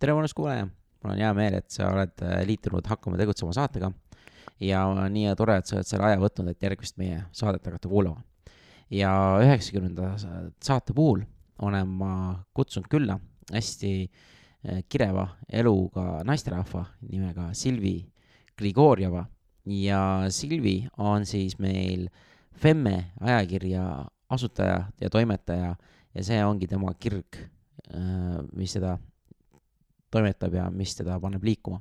tere, mõnus kuulaja, mul on hea meel, et sa oled äh, liitunud Hakkame tegutsema saatega. Ja nii tore, et sa oled selle aja võtnud, et järgmist meie saadet hakata kuulama. ja üheksakümnenda saate puhul olen ma kutsunud külla hästi äh, kireva eluga naisterahva nimega Silvi Grigorjeva. Ja Silvi on siis meil Femme ajakirja asutaja ja toimetaja ja see ongi tema kirg, äh, mis seda toimetab ja mis teda paneb liikuma.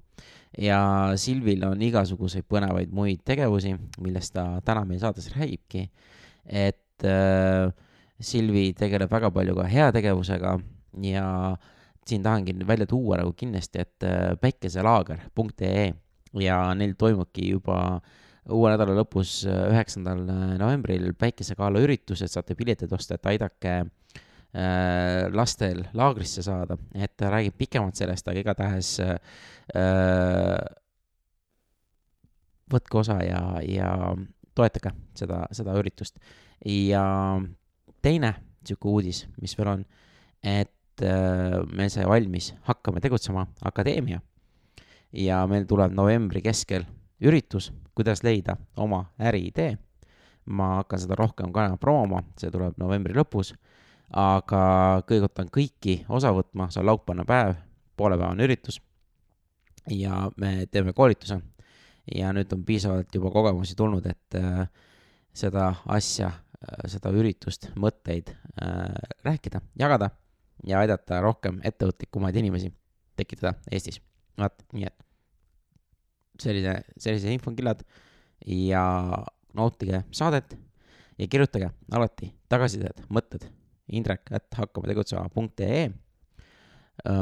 ja Silvil on igasuguseid põnevaid muid tegevusi, millest ta täna meie saates räägibki. et äh, Silvi tegeleb väga palju ka heategevusega ja siin tahangi välja tuua nagu kindlasti, et äh, päikeselaager.ee ja neil toimubki juba uue nädala lõpus, äh, üheksandal äh, novembril päikesekaala üritus, et saate pileteid osta, et aidake Äh, lastel laagrisse saada, et ta räägib pikemalt sellest, aga igatahes äh, võtke osa ja, ja toetage seda, seda üritust. ja teine niisugune uudis, mis veel on, et äh, meil sai valmis Hakkame tegutsema akadeemia ja meil tuleb novembri keskel üritus, kuidas leida oma äriidee. ma hakkan seda rohkem ka promoma, see tuleb novembri lõpus aga kõigutan kõiki osa võtma, see on laupäevane päev, poolepäevane üritus. ja me teeme koolituse ja nüüd on piisavalt juba kogemusi tulnud, et äh, seda asja äh,, seda üritust, mõtteid äh, rääkida, jagada ja aidata rohkem ettevõtlikumaid inimesi tekitada Eestis. vaat, nii et selline, sellised infokillad ja nautige saadet ja kirjutage alati tagasisidet, mõtted indrek, et hakkame tegutsema.ee.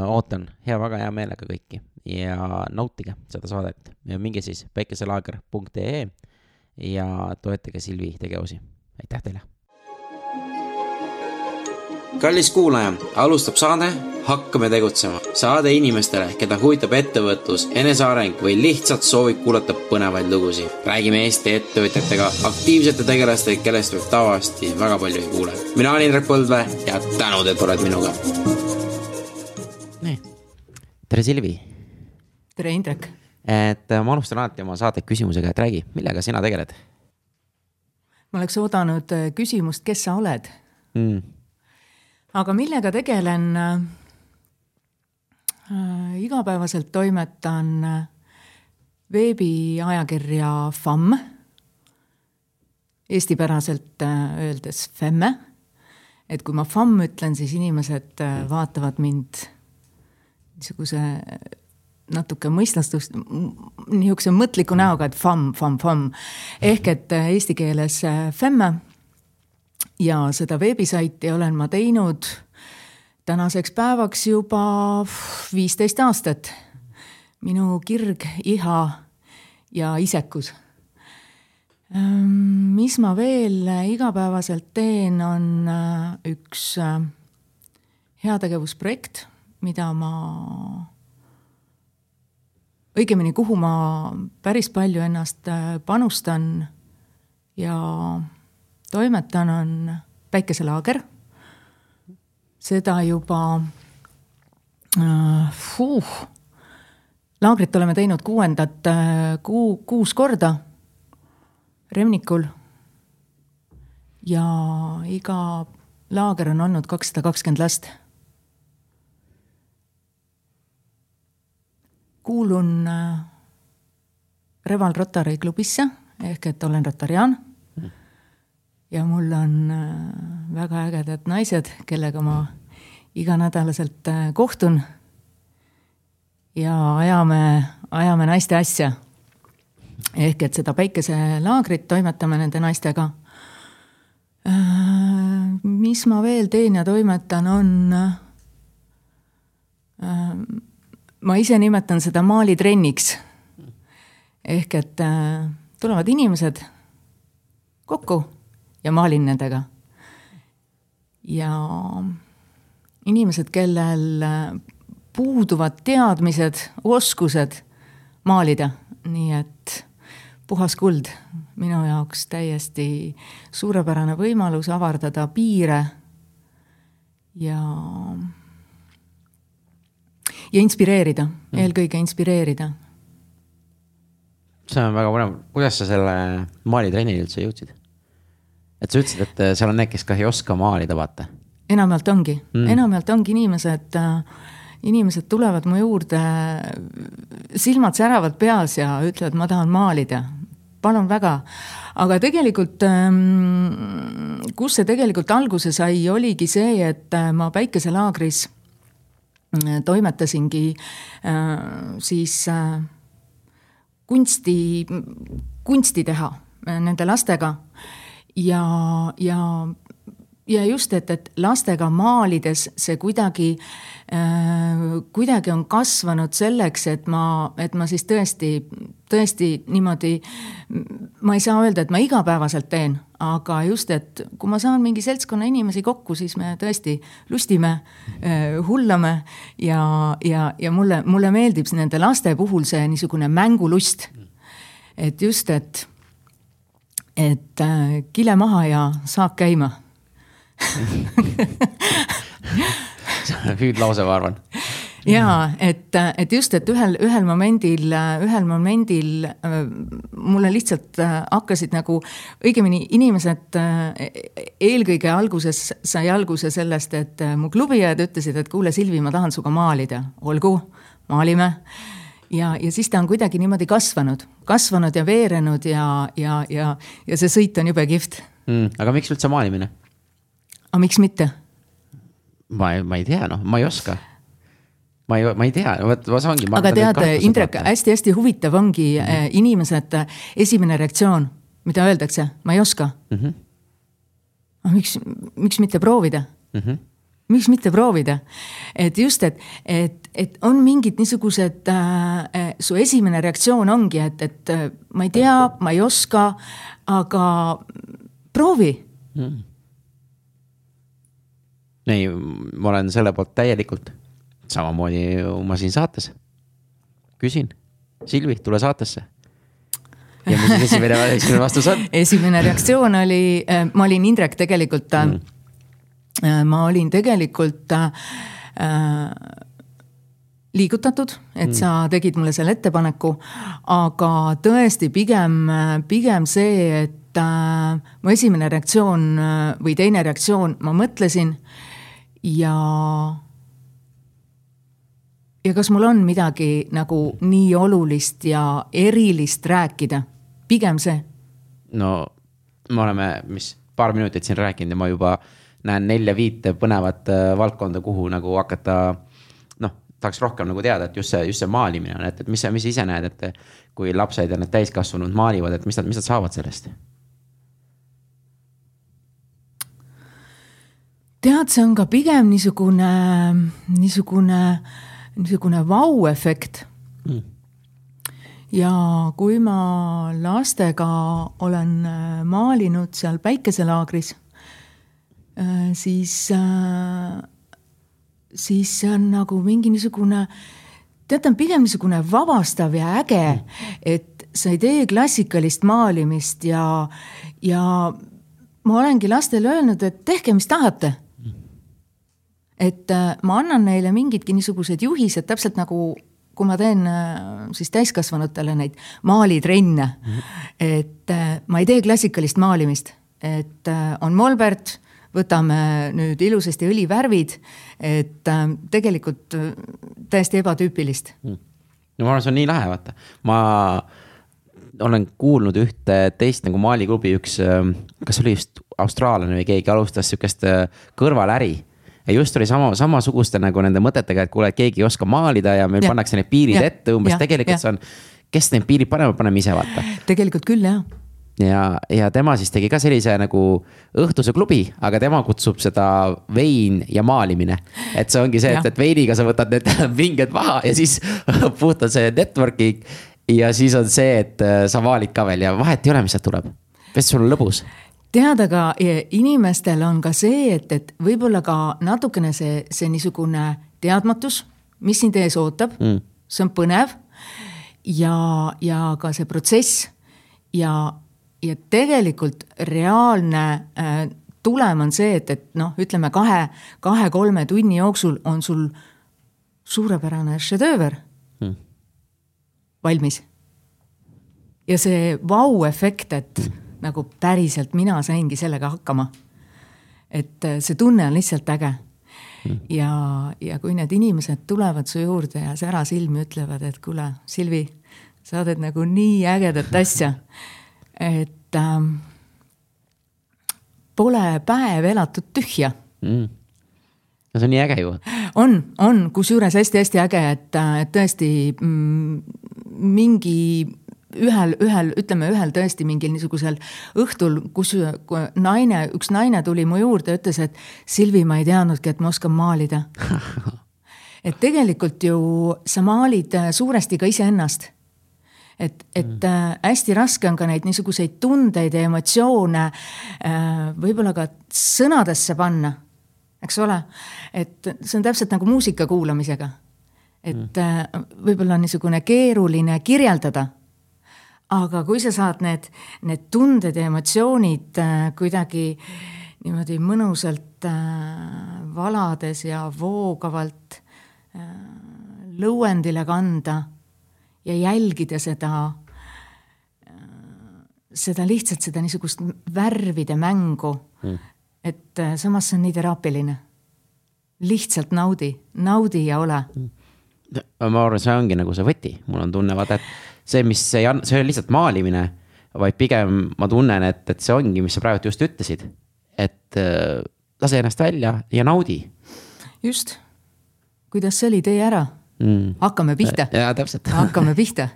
ootan hea, väga hea meelega kõiki ja nautige seda saadet ja minge siis päikeselaager.ee ja toetage Silvi tegevusi. aitäh teile! Kallis kuulaja, alustab saade Hakkame tegutsema. saade inimestele, keda huvitab ettevõtlus, eneseareng või lihtsalt soovib kuulata põnevaid lugusid. räägime Eesti ettevõtjatega, aktiivsete tegelastega, kellest võib tavaliselt väga palju ei kuule. mina olen Indrek Põldvee ja tänud, et oled minuga. nii, tere Silvi. tere Indrek. et äh, ma alustan alati oma saadet küsimusega, et räägi, millega sina tegeled? ma oleks oodanud äh, küsimust, kes sa oled mm aga millega tegelen äh,? igapäevaselt toimetan äh, veebiajakirja FAM, eestipäraselt äh, öeldes Femme. et kui ma FAM ütlen, siis inimesed äh, vaatavad mind niisuguse natuke mõistastust, niisuguse mõtliku näoga, et FAM, FAM, FAM. ehk et eesti keeles Femme ja seda veebisaiti olen ma teinud tänaseks päevaks juba viisteist aastat. minu kirg, iha ja isekus. Ehm, mis ma veel igapäevaselt teen, on äh, üks äh, heategevusprojekt, mida ma, õigemini, kuhu ma päris palju ennast äh, panustan ja toimetan, on päikeselaager. seda juba äh, fuh, laagrit oleme teinud kuuendat äh, kuu, kuus korda Remnikul. ja iga laager on olnud kakssada kakskümmend last. kuulun äh, Reval Rotary klubisse ehk et olen rotariaan ja mul on äh, väga ägedad naised, kellega ma iganädalaselt äh, kohtun. ja ajame, ajame naiste asja. ehk et seda päikeselaagrit toimetame nende naistega. Äh, mis ma veel teen ja toimetan, on. ma ise nimetan seda maalitrenniks. ehk et tulevad inimesed kokku ja maalin nendega. ja inimesed, kellel puuduvad teadmised, oskused maalida, nii et puhas kuld, minu jaoks täiesti suurepärane võimalus avardada piire ja ja inspireerida, eelkõige inspireerida. see on väga põnev, kuidas sa selle maalitrennini üldse jõudsid? Et sa ütlesid, et äh, seal on need, kes ka ei oska maalida, vaata. enamjaolt ongi mm., enamjaolt ongi inimesed äh, inimesed tulevad mu juurde, silmad säravad peas ja ütlevad, ma tahan maalida. palun väga. aga tegelikult, ähm, kus see tegelikult alguse sai, oligi see, et äh, ma päikeselaagris äh, toimetasingi siis kunsti, kunsti teha nende lastega ja, ja ja just, et, et lastega maalides see kuidagi äh,, kuidagi on kasvanud selleks, et ma, et ma siis tõesti, tõesti niimoodi, ma ei saa öelda, et ma igapäevaselt teen, aga just, et kui ma saan mingi seltskonna inimesi kokku, siis me tõesti lustime äh,, hullame ja, ja, ja mulle, mulle meeldib nende laste puhul see niisugune mängulust. et just, et, et äh, kile maha ja saak käima hüüdlause, ma arvan. jaa, et, et just, et ühel, ühel momendil, ühel momendil äh, mulle lihtsalt äh, hakkasid nagu, õigemini inimesed äh, eelkõige alguses sai alguse sellest, et mu klubiõed ütlesid, et kuule, Silvi, ma tahan sinuga maalida. olgu, maalime ja, ja siis ta on kuidagi niimoodi kasvanud, kasvanud ja veerenud ja, ja, ja, ja see sõit on jube kihvt mm,. aga miks üldse maalimine? aga miks mitte? ma ei, ma ei tea, noh, ma ei oska. ma ei, ma ei tea, vot see ongi. aga tead, Indrek, hästi-hästi huvitav ongi mm -hmm. inimesed, esimene reaktsioon, mida öeldakse, ma ei oska mm. -hmm. aga miks, miks mitte proovida mm? -hmm miks mitte proovida, et just, et, et, et on mingid niisugused äh,, su esimene reaktsioon ongi, et, et ma ei tea, ma ei oska, aga proovi mm. ei, ma olen selle poolt täielikult. samamoodi ma siin saates. küsin, Silvi, tule saatesse. ja mis esimene, esimene vastus on? esimene reaktsioon oli, äh, ma olin Indrek tegelikult äh, mm., ma olin tegelikult äh, liigutatud, et mm. sa tegid mulle selle ettepaneku, aga tõesti pigem, pigem see, et äh, mu esimene reaktsioon või teine reaktsioon, ma mõtlesin ja, ja kas mul on midagi nagu nii olulist ja erilist rääkida, pigem see. no me oleme, mis paar minutit siin rääkinud ja ma juba näen nelja-viite põnevat äh, valdkonda, kuhu nagu hakata noh, tahaks rohkem nagu teada, et just see, just see maalimine on, et, et mis, mis sa ise näed, et kui lapsed ja need täiskasvanud maalivad, et mis nad, mis nad saavad sellest? tead, see on ka pigem niisugune, niisugune, niisugune vau-efekt mm. ja kui ma lastega olen äh, maalinud seal päikeselaagris, siis, äh, siis see on nagu mingi niisugune, on pigem niisugune vabastav ja äge et sa ei tee klassikalist maalimist ja, ja ma olengi lastele öelnud, et tehke, mis tahate. Et äh, ma annan neile mingidki niisugused juhised, täpselt nagu kui ma teen äh, siis täiskasvanutele neid maalitrenne. Mm, -hmm. et äh, ma ei tee klassikalist maalimist, et on molbert, võtame nüüd ilusasti õlivärvid, et tegelikult täiesti ebatüüpilist mm.. no ma arvan, see on nii lahe, vaata, ma olen kuulnud ühte teist nagu maaliklubi, üks, kas oli just austraallane või keegi alustas sihukest kõrvaläri ja just oli sama, samasuguste nagu nende mõtetega, et kuule, et keegi ei oska maalida ja meil ja. pannakse need piirid ja. ette, umbes tegelikult ja. see on, kes need piirid panevad, paneme ise vaata. tegelikult küll, jah ja, ja tema siis tegi ka sellise nagu õhtuse klubi, aga tema kutsub seda vein ja maalimine. et see ongi see, et, et veiniga sa võtad need vinged maha ja siis puhtalt see network'ing. ja siis on see, et äh, sa maalid ka veel ja vahet ei ole, mis sealt tuleb. sest sul on lõbus tead, aga e, inimestel on ka see, et, et võib-olla ka natukene see, see niisugune teadmatus, mis sind ees ootab mm., see on põnev. ja, ja ka see protsess ja, ja tegelikult reaalne äh, tulem on see, et, et noh, ütleme kahe, kahe-kolme tunni jooksul on sul suurepärane šedööver Hmm. valmis. ja see vau-efekt, et Hmm. nagu päriselt mina saingi sellega hakkama. et äh, see tunne on lihtsalt äge Hmm. ja, ja kui need inimesed tulevad su juurde ja särasilmi ütlevad, et kuule, Silvi, sa teed nagu nii ägedat asja, et ähm, pole päev elatud tühja Mm. no see on nii äge ju. on, on, kusjuures hästi-hästi äge, et, et tõesti mm, mingi ühel, ühel, ütleme ühel tõesti mingil niisugusel õhtul, kus naine, üks naine tuli mu juurde ütles, et Silvi, ma ei teadnudki, et ma oskan maalida. et tegelikult ju sa maalid suuresti ka iseennast et, et äh, hästi raske on ka neid niisuguseid tundeid ja emotsioone äh, võib-olla ka sõnadesse panna, eks ole. et see on täpselt nagu muusika kuulamisega. et äh, võib-olla on niisugune keeruline kirjeldada. aga kui sa saad need, need tunded ja emotsioonid äh, kuidagi niimoodi mõnusalt äh, valades ja voogavalt äh, lõuendile kanda ja jälgida seda, seda lihtsalt seda niisugust värvide mängu mm.. et äh, samas see on nii teraapiline. lihtsalt naudi, naudi ja ole. Mm.. ma arvan, see ongi nagu see võti, mul on tunne, vaata, et see, mis ei anna, see ole lihtsalt maalimine, vaid pigem ma tunnen, et, et see ongi, mis sa praegu just ütlesid. et äh, lase ennast välja ja naudi. just, kuidas see oli, tee ära mm.. hakkame pihta. jaa, täpselt. Hakkame pihta.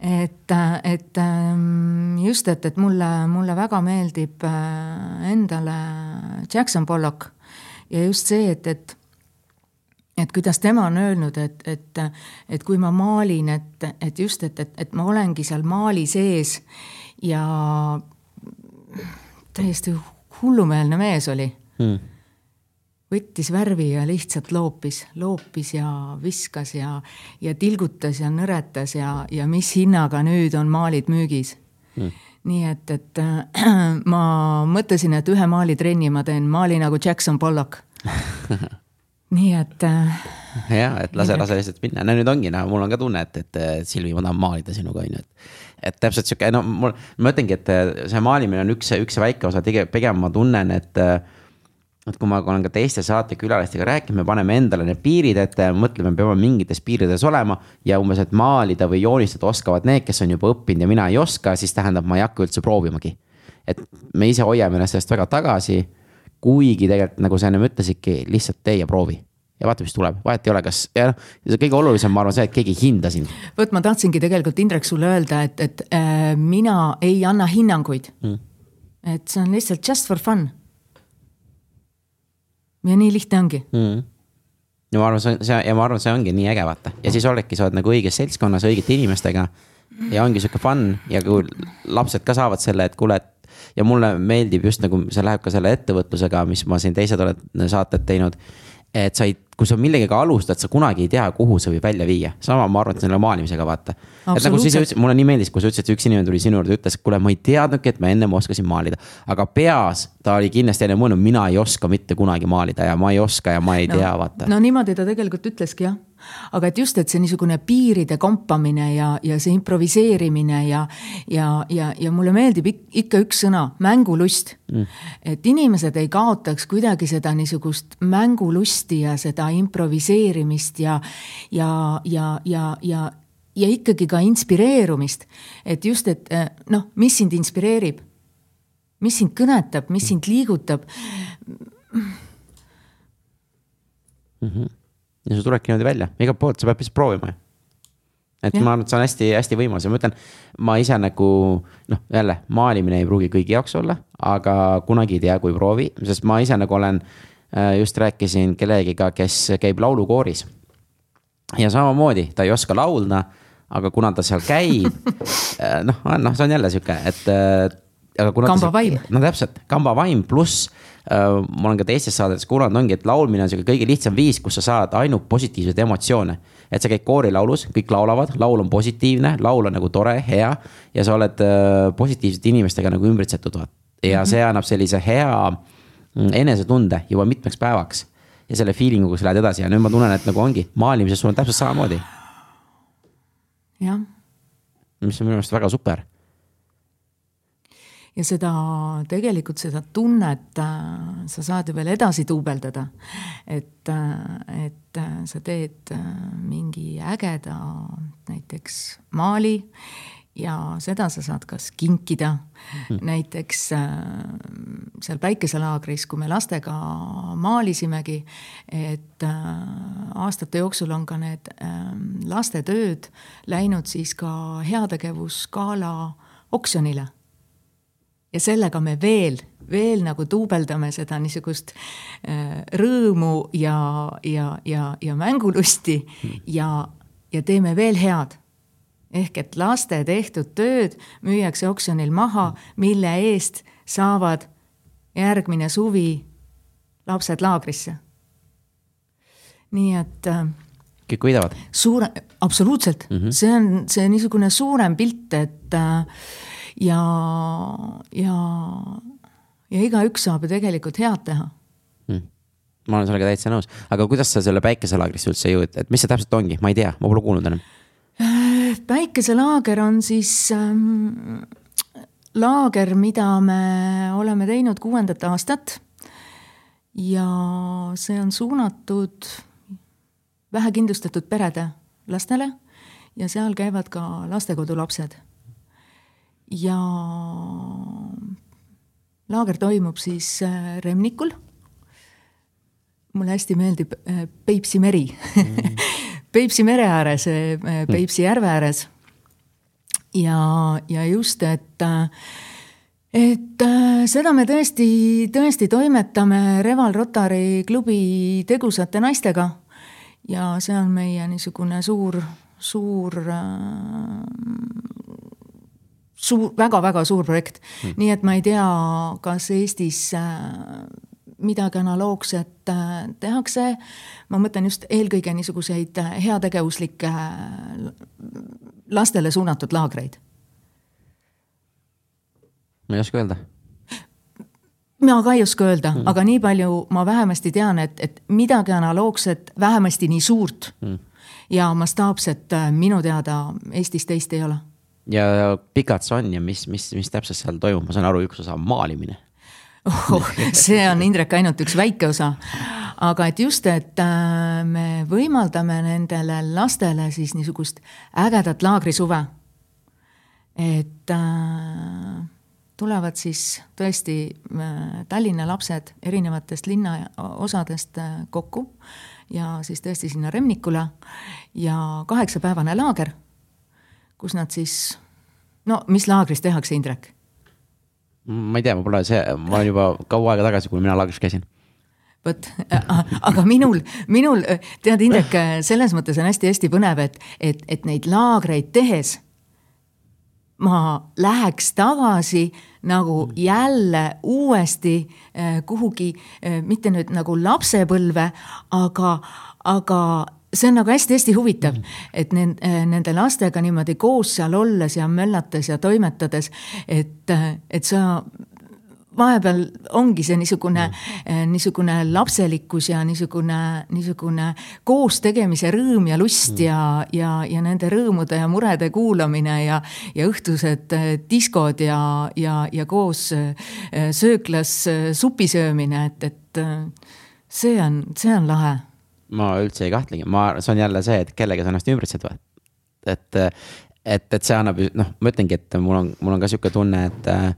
et, et ähm, just, et, et mulle, mulle väga meeldib äh, endale Jackson Pollock. Ja just see, et, et et kuidas tema on öelnud, et, et, et kui ma maalin, et, et just, et, et, et ma olengi seal maali sees ja täiesti hullumeelne mees oli. Mm võttis värvi ja lihtsalt loopis, loopis ja viskas ja, ja tilgutas ja nõretas ja, ja mis hinnaga nüüd on maalid müügis mm.. nii et, et äh, ma mõtlesin, et ühe maalitrenni ma teen, maali nagu Jackson Pollock nii et äh,. ja, et lase, lase lihtsalt minna, no nüüd ongi, no mul on ka tunne, et, et Silvi, ma tahan maalida sinuga, on ju, et. et täpselt sihuke, no mul, ma ütlengi, et see maalimine on üks, üks väike osa, pigem ma tunnen, et et kui ma olen ka teiste saatekülalistega rääkinud, me paneme endale need piirid ette, mõtleme, peame mingites piirides olema. ja umbes, et maalida või joonistada oskavad need, kes on juba õppinud ja mina ei oska, siis tähendab, ma ei hakka üldse proovimagi. et me ise hoiame ennast sellest väga tagasi. kuigi tegelikult nagu sa ennem ütlesidki, lihtsalt tee ja proovi ja vaata, mis tuleb, vahet ei ole, kas ja noh, kõige olulisem, ma arvan, see, et keegi ei hinda sind. vot ma tahtsingi tegelikult Indrek sulle öelda, et, et äh, mina ei anna hinnanguid mm.. et see on lihtsalt just for fun ja nii lihtne ongi mm.. ja ma arvan, see, see ja ma arvan, see ongi nii äge, vaata ja siis oledki, sa oled nagu õiges seltskonnas õigete inimestega. ja ongi sihuke fun ja kui lapsed ka saavad selle, et kuule, et ja mulle meeldib just nagu see läheb ka selle ettevõtlusega, mis ma siin teised oled saated teinud. et sa ei, kui sa millegagi alustad, sa kunagi ei tea, kuhu see võib välja viia, sama ma arvan, et selle maalimisega vaata. Et nagu siis ütlesid, mulle nii meeldis, kui sa ütlesid, üks inimene tuli sinu juurde, ütles, kuule, ma ei teadnudki, et ma ennem oskasin maalida. aga peas ta oli kindlasti enne mõelnud, mina ei oska mitte kunagi maalida ja ma ei oska ja ma ei no, tea, vaata. no niimoodi ta tegelikult ütleski jah aga et just, et see niisugune piiride kompamine ja, ja see improviseerimine ja, ja, ja, ja mulle meeldib ikka üks sõna, mängulust mm.. et inimesed ei kaotaks kuidagi seda niisugust mängulusti ja seda improviseerimist ja, ja, ja, ja, ja, ja ikkagi ka inspireerumist. et just, et noh, mis sind inspireerib, mis sind kõnetab, mis sind liigutab mm. -hmm ja see tulebki niimoodi välja, igalt poolt, sa pead lihtsalt proovima. et ja. ma arvan, et see on hästi-hästi võimas ja ma ütlen, ma ise nagu noh, jälle maalimine ei pruugi kõigi jaoks olla, aga kunagi ei tea, kui proovi, sest ma ise nagu olen. just rääkisin kellegiga, kes käib laulukooris. ja samamoodi, ta ei oska laulda, aga kuna ta seal käib noh, noh, see on jälle sihuke, et aga kuna kamba vaim. no täpselt, kamba vaim pluss äh, ma olen ka teistes saadetes kuulanud, ongi, et laulmine on sihuke kõige lihtsam viis, kus sa saad ainult positiivseid emotsioone. et sa käid koorilaulus, kõik laulavad, laul on positiivne, laul on nagu tore, hea ja sa oled äh, positiivsete inimestega nagu ümbritsetud, vaat. ja mm -hmm. see annab sellise hea mm, enesetunde juba mitmeks päevaks ja selle feeling'uga sa lähed edasi ja nüüd ma tunnen, et nagu ongi, maalimises sul on täpselt samamoodi. Jah. mis on minu meelest väga super ja seda, tegelikult seda tunnet äh, sa saad ju veel edasi duubeldada. et, äh, et äh, sa teed mingi ägeda näiteks maali ja seda sa saad kas kinkida mm., näiteks seal päikeselaagris, kui me lastega maalisimegi, et aastate jooksul on ka need lastetööd läinud siis ka heategevusgala oksjonile ja sellega me veel, veel nagu duubeldame seda niisugust äh, rõõmu ja, ja, ja, ja mängulusti ja, ja teeme veel head. Ehk et laste tehtud tööd müüakse oksjonil maha, mille eest saavad järgmine suvi lapsed laagrisse. nii et äh, kõik võidavad. suure, absoluutselt mm, -hmm. see on see niisugune suurem pilt, et äh, ja, ja, ja igaüks saab ju tegelikult head teha hmm. ma olen sellega täitsa nõus, aga kuidas sa selle päikeselaagrisse üldse jõud, et mis see täpselt ongi, ma ei tea, ma pole kuulnud enam. Päikeselaager on siis ähm, laager, mida me oleme teinud kuuendat aastat. ja see on suunatud vähekindlustatud perede lastele ja seal käivad ka lastekodulapsed ja laager toimub siis äh, Remnikul. mulle hästi meeldib äh, Peipsi meri mm. Peipsi mere ääres, äh, Peipsi järve ääres. ja, ja just, et et seda me tõesti, tõesti toimetame Reval Rotary klubi tegusate naistega. ja see on meie niisugune suur, suur suur väga,, väga-väga suur projekt hmm.. nii et ma ei tea, kas Eestis midagi analoogset äh, tehakse. ma mõtlen just eelkõige niisuguseid äh, heategevuslikke lastele suunatud laagreid. ma ei oska öelda mina ka ei oska öelda mm., aga nii palju ma vähemasti tean, et, et midagi analoogset, vähemasti nii suurt mm. ja mastaapset minu teada Eestis teist ei ole ja pikad see on ja mis, mis, mis täpselt seal toimub, ma saan aru, üks osa on maalimine oh,. see on Indrek ainult üks väike osa. aga et just, et äh, me võimaldame nendele lastele siis niisugust ägedat laagrisuve. et äh, tulevad siis tõesti äh, Tallinna lapsed erinevatest linnaosadest kokku ja siis tõesti sinna Remnikule ja kaheksapäevane laager kus nad siis, no mis laagris tehakse, Indrek? Ma ei tea, ma pole see, ma olen juba kaua aega tagasi, kui mina laagris käisin. Vot, aga minul, minul, tead, Indrek, selles mõttes on hästi-hästi põnev, et, et, et neid laagreid tehes ma läheks tagasi nagu jälle uuesti eh, kuhugi, eh, mitte nüüd nagu lapsepõlve, aga, aga see on nagu hästi-hästi huvitav mm, -hmm. et nend, äh, nende lastega niimoodi koos seal olles ja möllates ja toimetades, et, äh, et sa vahepeal ongi see niisugune mm., niisugune lapselikkus ja niisugune, niisugune koos tegemise rõõm ja lust mm. ja, ja, ja nende rõõmude ja murede kuulamine ja, ja õhtused diskod ja, ja, ja koos sööklas supi söömine, et, et see on, see on lahe ma üldse ei kahtlegi, ma, see on jälle see, et kellega sa ennast ümbritsed või. et, et, et see annab, noh, ma ütlengi, et mul on, mul on ka sihuke tunne, et äh,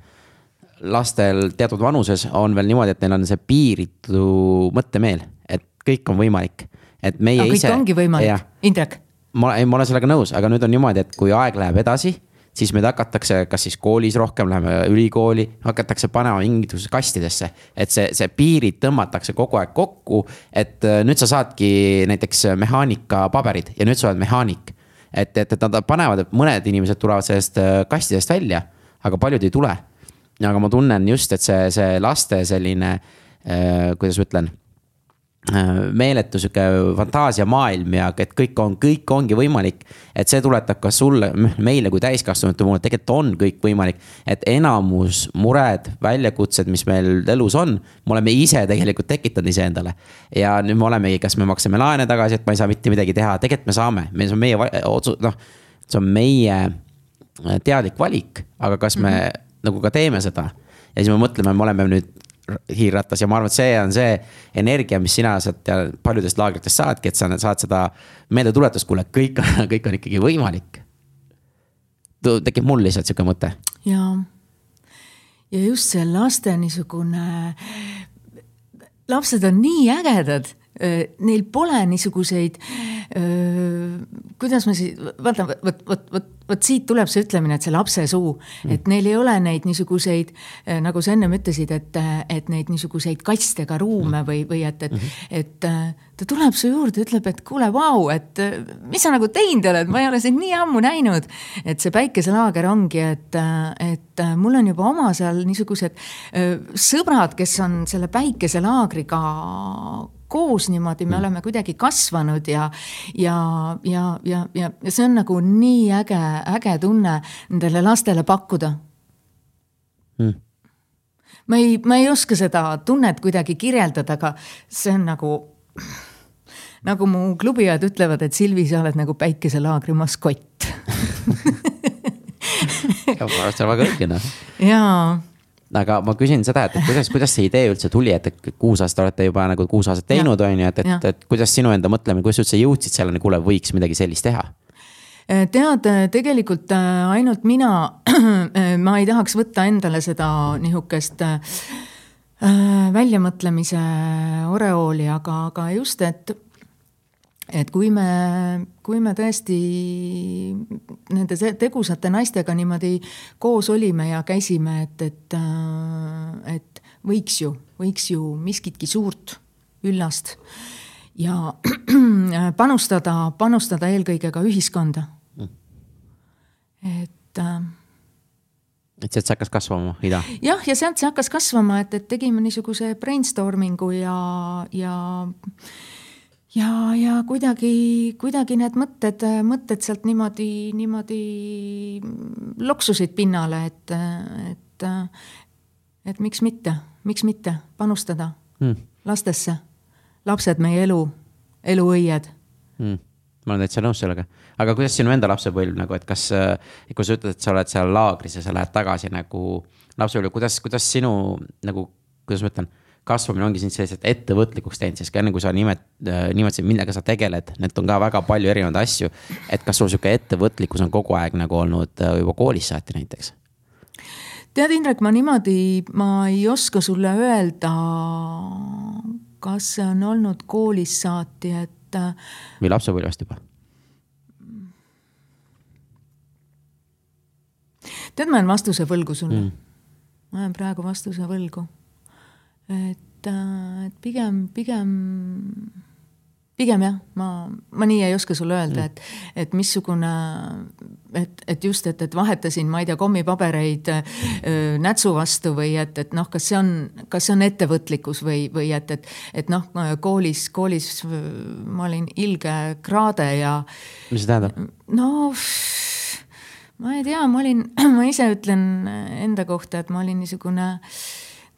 lastel teatud vanuses on veel niimoodi, et neil on see piiritu mõttemeel, et kõik on võimalik. et meie no, ise. kõik ongi võimalik, Indrek. ma, ei, ma olen sellega nõus, aga nüüd on niimoodi, et kui aeg läheb edasi siis meid hakatakse, kas siis koolis rohkem, läheme ülikooli, hakatakse panema mingisugusesse kastidesse. et see, see piirid tõmmatakse kogu aeg kokku, et äh, nüüd sa saadki näiteks mehaanika paberid ja nüüd sa oled mehaanik. et, et, et nad panevad, et mõned inimesed tulevad sellest äh, kastidest välja, aga paljud ei tule. aga ma tunnen just, et see, see laste selline äh,, kuidas ma ütlen meeletu sihuke fantaasiamaailm ja et kõik on, kõik ongi võimalik. et see tuletab ka sulle, meile kui täiskasvanute mulle, tegelikult on kõik võimalik. et enamus mured, väljakutsed, mis meil elus on, me oleme ise tegelikult tekitanud iseendale. ja nüüd me olemegi, kas me maksame laene tagasi, et ma ei saa mitte midagi teha, tegelikult me saame, see on meie otsus, noh. see on meie äh, teadlik valik, aga kas me mm -hmm. nagu ka teeme seda ja siis me mõtleme, me oleme nüüd hiirrattas ja ma arvan, et see on see energia, mis sina sealt ja paljudest laagritest saadki, et sa saad seda meeldetuletust, kuule, kõik, kõik on ikkagi võimalik. tekib mul lihtsalt sihuke mõte. ja, ja just see laste niisugune, lapsed on nii ägedad neil pole niisuguseid, kuidas ma siis, vaata, vot, vot, vot, vot siit tuleb see ütlemine, et see lapsesuu mm., et neil ei ole neid niisuguseid, nagu sa ennem ütlesid, et, et neid niisuguseid kastega ruume mm. või, või et, et mm, -hmm. et ta tuleb su juurde, ütleb, et kuule, vau, et mis sa nagu teinud oled, ma ei ole sind nii ammu näinud. et see päikeselaager ongi, et, et mul on juba oma seal niisugused sõbrad, kes on selle päikeselaagriga koos niimoodi, me mm. oleme kuidagi kasvanud ja, ja, ja, ja, ja, ja see on nagu nii äge, äge tunne nendele lastele pakkuda mm. ma ei, ma ei oska seda tunnet kuidagi kirjeldada, aga see on nagu, nagu mu klubiõed ütlevad, et Silvi, sa oled nagu päikeselaagri maskott ma arvan, et see on väga õige noh. jaa aga ma küsin seda, et kuidas, kuidas see idee üldse tuli, et, kuus aastat olete juba nagu kuus aastat teinud, on ju, et, et, et kuidas sinu enda mõtlemine, kuidas üldse jõudsid selleni, kuule, võiks midagi sellist teha? Äh, tead, tegelikult äh, ainult mina, ma ei tahaks võtta endale seda nihukest äh, väljamõtlemise oreooli, aga, aga just, et et kui me, kui me tõesti nende tegusate naistega niimoodi koos olime ja käisime, et, et, äh, et võiks ju, võiks ju miskitki suurt, üllast ja panustada, panustada eelkõige ka ühiskonda. et äh, et sealt see hakkas kasvama, ida? jah, ja sealt see hakkas kasvama, et, et tegime niisuguse brainstorming'u ja, ja ja, ja kuidagi, kuidagi need mõtted, mõtted sealt niimoodi, niimoodi loksusid pinnale, et, et, et miks mitte, miks mitte panustada mm. lastesse. lapsed, meie elu, eluõied mm ma olen täitsa nõus sellega, aga kuidas sinu enda lapsepõlv nagu, et kas, kui sa ütled, et sa oled seal laagris ja sa lähed tagasi nagu lapsepõlve, kuidas, kuidas sinu nagu, kuidas ma ütlen kasvamine ongi sind selliselt ettevõtlikuks teinud, sest ka enne kui sa nimet-, äh, nimetasid, millega sa tegeled, need on ka väga palju erinevaid asju. et kas sul sihuke ettevõtlikkus on kogu aeg nagu olnud äh, juba koolist saati näiteks? tead, Indrek, ma niimoodi, ma ei oska sulle öelda, kas see on olnud koolist saati, et. Äh, või lapsepõlvest juba? tead, ma jään vastuse võlgu sulle mm.. ma jään praegu vastuse võlgu et, äh, et pigem, pigem, pigem jah, ma, ma nii ei oska sulle öelda, et, et missugune, et, et just, et, et vahetasin, ma ei tea, kommipabereid öö, nätsu vastu või et, et noh, kas see on, kas see on ettevõtlikkus või, või et, et, et noh, koolis, koolis ma olin ilge kraade ja. mis see tähendab? no ma ei tea, ma olin, ma ise ütlen enda kohta, et ma olin niisugune äh,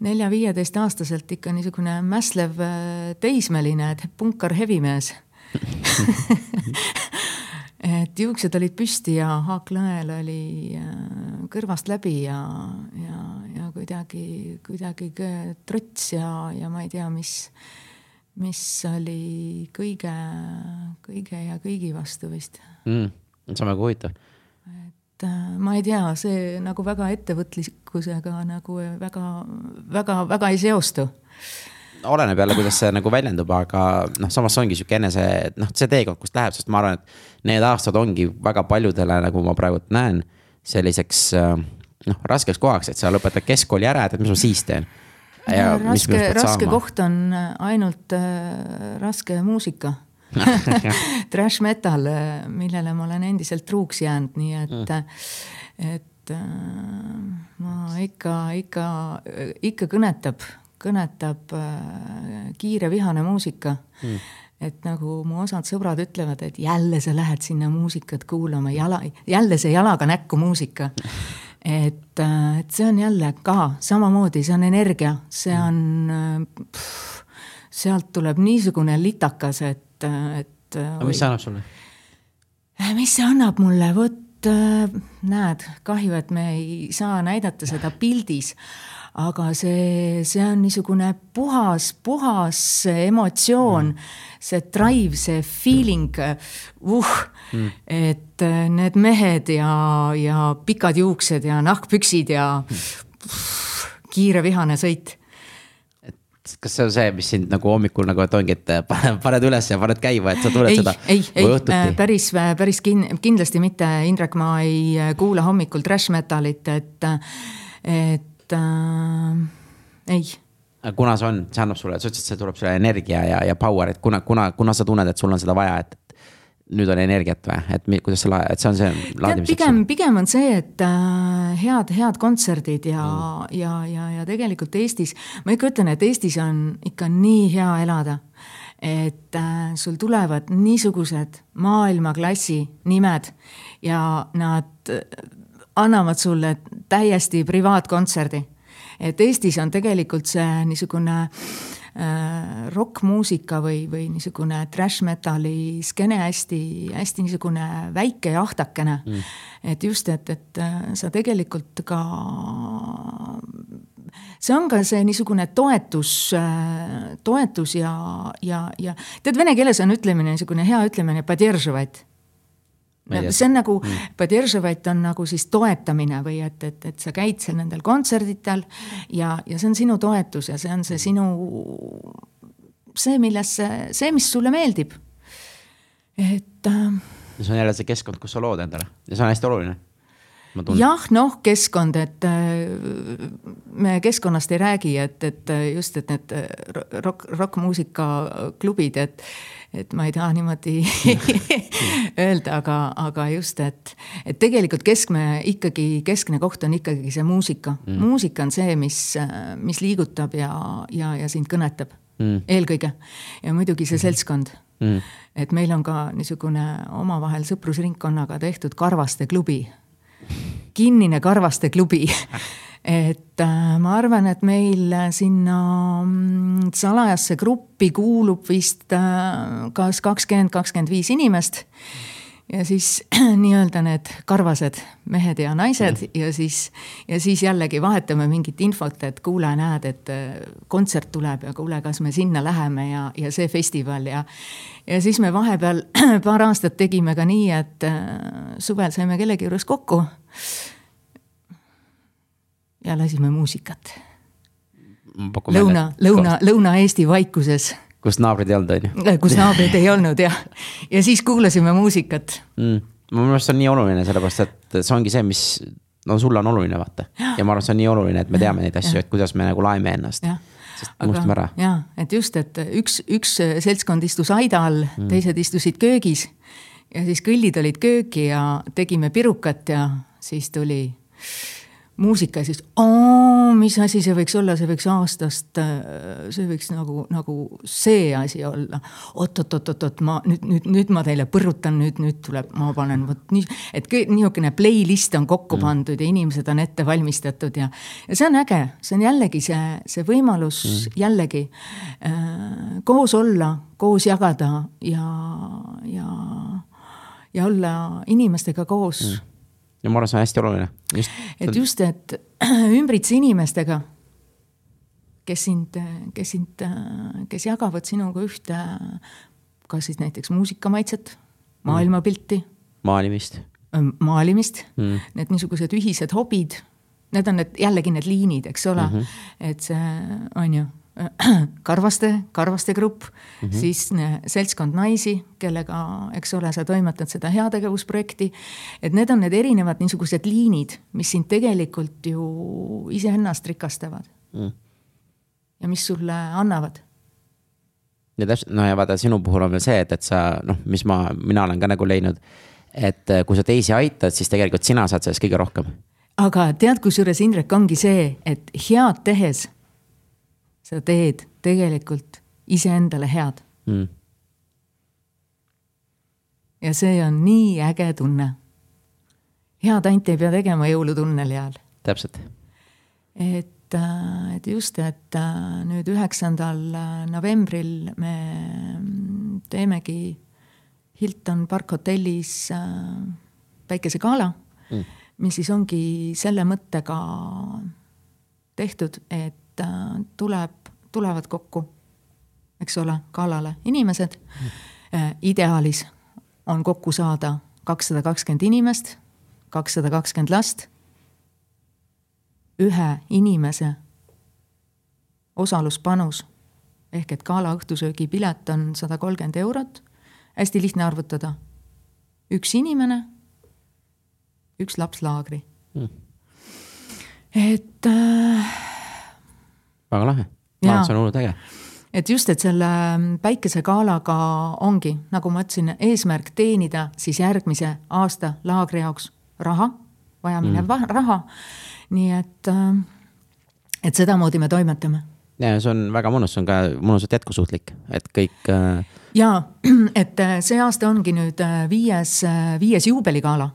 nelja-viieteistaastaselt ikka niisugune mässlev äh, teismeline, et punkar hevimees et juuksed olid püsti ja haaklõel oli äh, kõrvast läbi ja, ja, ja kuidagi, kuidagi trots ja, ja ma ei tea, mis, mis oli kõige, kõige ja kõigi vastu vist mm,. see on väga huvitav et äh, ma ei tea, see nagu väga ettevõtlikkusega nagu väga, väga, väga ei seostu. Oleneb jälle, kuidas see nagu väljendub, aga noh, samas ongi sihuke enese, noh, see teekond, kust läheb, sest ma arvan, et need aastad ongi väga paljudele, nagu ma praegu näen, selliseks äh, noh, raskeks kohaks, et sa lõpetad keskkooli ära, et mis ma siis teen. raske, raske koht on ainult äh, raske muusika trash metal, millele ma olen endiselt truuks jäänud, nii et mm., et äh, ma ikka, ikka, ikka kõnetab, kõnetab äh, kiire vihane muusika mm. et nagu mu osad sõbrad ütlevad, et jälle sa lähed sinna muusikat kuulama, jala, jälle see jalaga näkku muusika et, äh, et see on jälle ka samamoodi, see on energia, see on, äh, sealt tuleb niisugune litakas, et, et. aga mis see annab sulle? mis see annab mulle, vot näed, kahju, et me ei saa näidata seda pildis aga see, see on niisugune puhas, puhas emotsioon mm., see drive, see feeling, uh mm., et äh, need mehed ja, ja pikad juuksed ja nahkpüksid ja mm. kiire vihane sõit kas see on see, mis sind nagu hommikul nagu, et ongi, et äh, paned üles ja paned käima, et sa tunned ei, seda? ei, ei, äh, päris, päris kin-, kindlasti mitte, Indrek, ma ei kuula hommikul trash metalit, et, et et äh, ei. kuna see on, see annab sulle, sa ütlesid, see tuleb sulle energia ja, ja power, et kuna, kuna, kuna sa tunned, et sul on seda vaja, et nüüd on energiat või, et mi, kuidas sa, et see on see laadimiseks? pigem, pigem on see, et äh, head, head kontserdid ja mm., ja, ja, ja tegelikult Eestis, ma ikka ütlen, et Eestis on ikka nii hea elada. et äh, sul tulevad niisugused maailmaklassi nimed ja nad annavad sulle täiesti privaatkontserdi. et Eestis on tegelikult see niisugune äh, rokkmuusika või, või niisugune trash metali skeene hästi, hästi niisugune väike ja ahtakene. Mm.. et just, et, et äh, sa tegelikult ka, see on ka see niisugune toetus, äh, toetus ja, ja, ja tead, vene keeles on ütlemine, niisugune hea ütlemine, see on nagu mm., on nagu siis toetamine või et, et, et sa käid seal nendel kontserditel ja, ja see on sinu toetus ja see on see sinu, see, millesse, see, mis sulle meeldib. et äh,. see on jälle see keskkond, kus sa lood endale ja see on hästi oluline jah, noh, keskkond, et äh, me keskkonnast ei räägi, et, et just, et need rock, rokkmuusikaklubid, et et ma ei taha niimoodi öelda, aga, aga just, et, et tegelikult keskme ikkagi, keskne koht on ikkagi see muusika. Mm.. muusika on see, mis, mis liigutab ja, ja, ja sind kõnetab mm. eelkõige. ja muidugi see seltskond. Mm.. et meil on ka niisugune omavahel sõprusringkonnaga tehtud Karvaste klubi. Kinnine Karvaste klubi et äh, ma arvan, et meil sinna mm, salajasse gruppi kuulub vist äh, kas kakskümmend, kakskümmend viis inimest ja siis nii-öelda need karvased mehed ja naised mm. ja siis, ja siis jällegi vahetame mingit infot, et kuule, näed, et äh, kontsert tuleb ja kuule, kas me sinna läheme ja, ja see festival ja. ja siis me vahepeal paar aastat tegime ka nii, et suvel saime kellegi juures kokku ja lasime muusikat. Lõuna, Lõuna, Lõuna-Eesti vaikuses. kus naabrid ei olnud, on ju? Äh, kus naabrid ei olnud jah, ja siis kuulasime muusikat mm.. minu meelest see on nii oluline, sellepärast et see ongi see, mis no sulle on oluline, vaata. ja ma arvan, see on nii oluline, et me teame neid asju, et kuidas me nagu laeme ennast. sest unustame ära. jaa, et just, et üks, üks seltskond istus aida all mm., teised istusid köögis ja siis kõllid olid kööki ja tegime pirukat ja siis tuli muusika ja siis, mis asi see võiks olla, see võiks aastast, see võiks nagu, nagu see asi olla oot,. oot-oot-oot-oot, ma nüüd, nüüd, nüüd ma teile põrutan, nüüd, nüüd tuleb, ma panen vot nii, et niisugune playlist on kokku mm. pandud ja inimesed on ette valmistatud ja, ja see on äge, see on jällegi see, see võimalus mm. jällegi äh, koos olla, koos jagada ja, ja, ja olla inimestega koos mm ja ma arvan, see on hästi oluline. et just, et ümbritse inimestega, kes sind, kes sind, kes jagavad sinuga ühte, kas siis näiteks muusikamaitset, maailmapilti. maalimist. maalimist mm., need niisugused ühised hobid, need on need jällegi need liinid, eks ole mm, -hmm. et see on ju Karvaste, Karvaste grupp mm, -hmm. siis seltskond naisi, kellega, eks ole, sa toimetad seda heategevusprojekti. et need on need erinevad niisugused liinid, mis sind tegelikult ju iseennast rikastavad mm.. ja mis sulle annavad. ja täpselt, no ja vaata, sinu puhul on veel see, et, et sa noh, mis ma, mina olen ka nagu leidnud, et äh, kui sa teisi aitad, siis tegelikult sina saad sellest kõige rohkem aga tead, kusjuures Indrek ongi see, et head tehes sa teed tegelikult iseendale head mm.. ja see on nii äge tunne. head ainult ei pea tegema jõulutunneli ajal. täpselt. et, et just, et äh, nüüd üheksandal novembril me teemegi Hilton Park hotellis äh, päikesegala Mm. mis siis ongi selle mõttega tehtud, et äh, tuleb, tulevad kokku, eks ole, galale inimesed mm.. ideaalis on kokku saada kakssada kakskümmend inimest, kakssada kakskümmend last. ühe inimese osaluspanus ehk et gala õhtusöögi pilet on sada kolmkümmend eurot. hästi lihtne arvutada. üks inimene, üks laps laagri Mm. et äh, väga lahe. Jaa. see on hullult äge. et just, et selle päikesegaalaga ongi, nagu ma ütlesin, eesmärk teenida siis järgmise aasta laagri jaoks raha, vajaminev mm. raha. nii et, et sedamoodi me toimetame. ja see on väga mõnus, see on ka mõnusalt jätkusuutlik, et kõik äh, ja et äh, see aasta ongi nüüd äh, viies, viies juubeligala.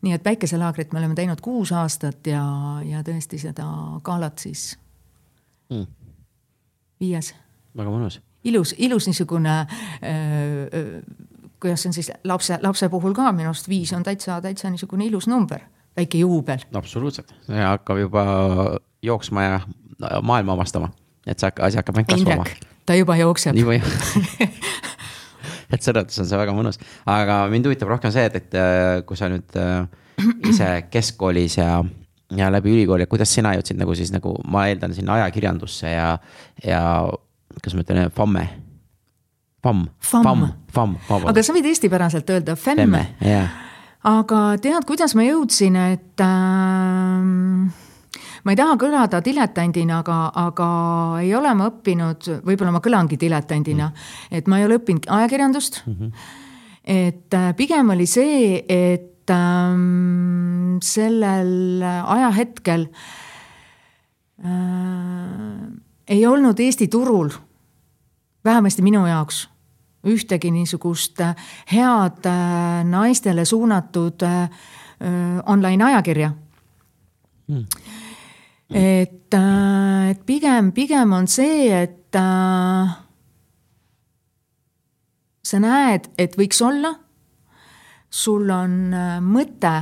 nii et päikeselaagrit me oleme teinud kuus aastat ja, ja tõesti seda galat siis mm, viies väga mõnus. ilus, ilus niisugune äh,, kuidas see on siis lapse, lapse puhul ka minu arust viis on täitsa, täitsa niisugune ilus number, väike juubel. absoluutselt, see hakkab juba jooksma ja maailma avastama, et see asi hakkab ainult kasvama ta juba jookseb. nii või? et selles mõttes on see väga mõnus, aga mind huvitab rohkem see, et, et äh, kui sa nüüd äh, ise keskkoolis ja, ja läbi ülikooli, kuidas sina jõudsid nagu siis nagu ma eeldan sinna ajakirjandusse ja, ja kas ma ütlen, FAM-e? FAM, Famm. FAM, FAM, aga sa võid eestipäraselt öelda femme, FEME, jah, aga tead, kuidas ma jõudsin, et äh, ma ei taha kõlada diletandina, aga, aga ei ole ma õppinud, võib-olla ma kõlangi diletandina mm, -hmm. et ma ei ole õppinud ajakirjandust mm. -hmm. et äh, pigem oli see, et ähm, sellel ajahetkel äh, ei olnud Eesti turul, vähemasti minu jaoks, ühtegi niisugust äh, head äh, naistele suunatud äh, äh, online ajakirja Mm. et, et pigem, pigem on see, et äh, sa näed, et võiks olla, sul on äh, mõte,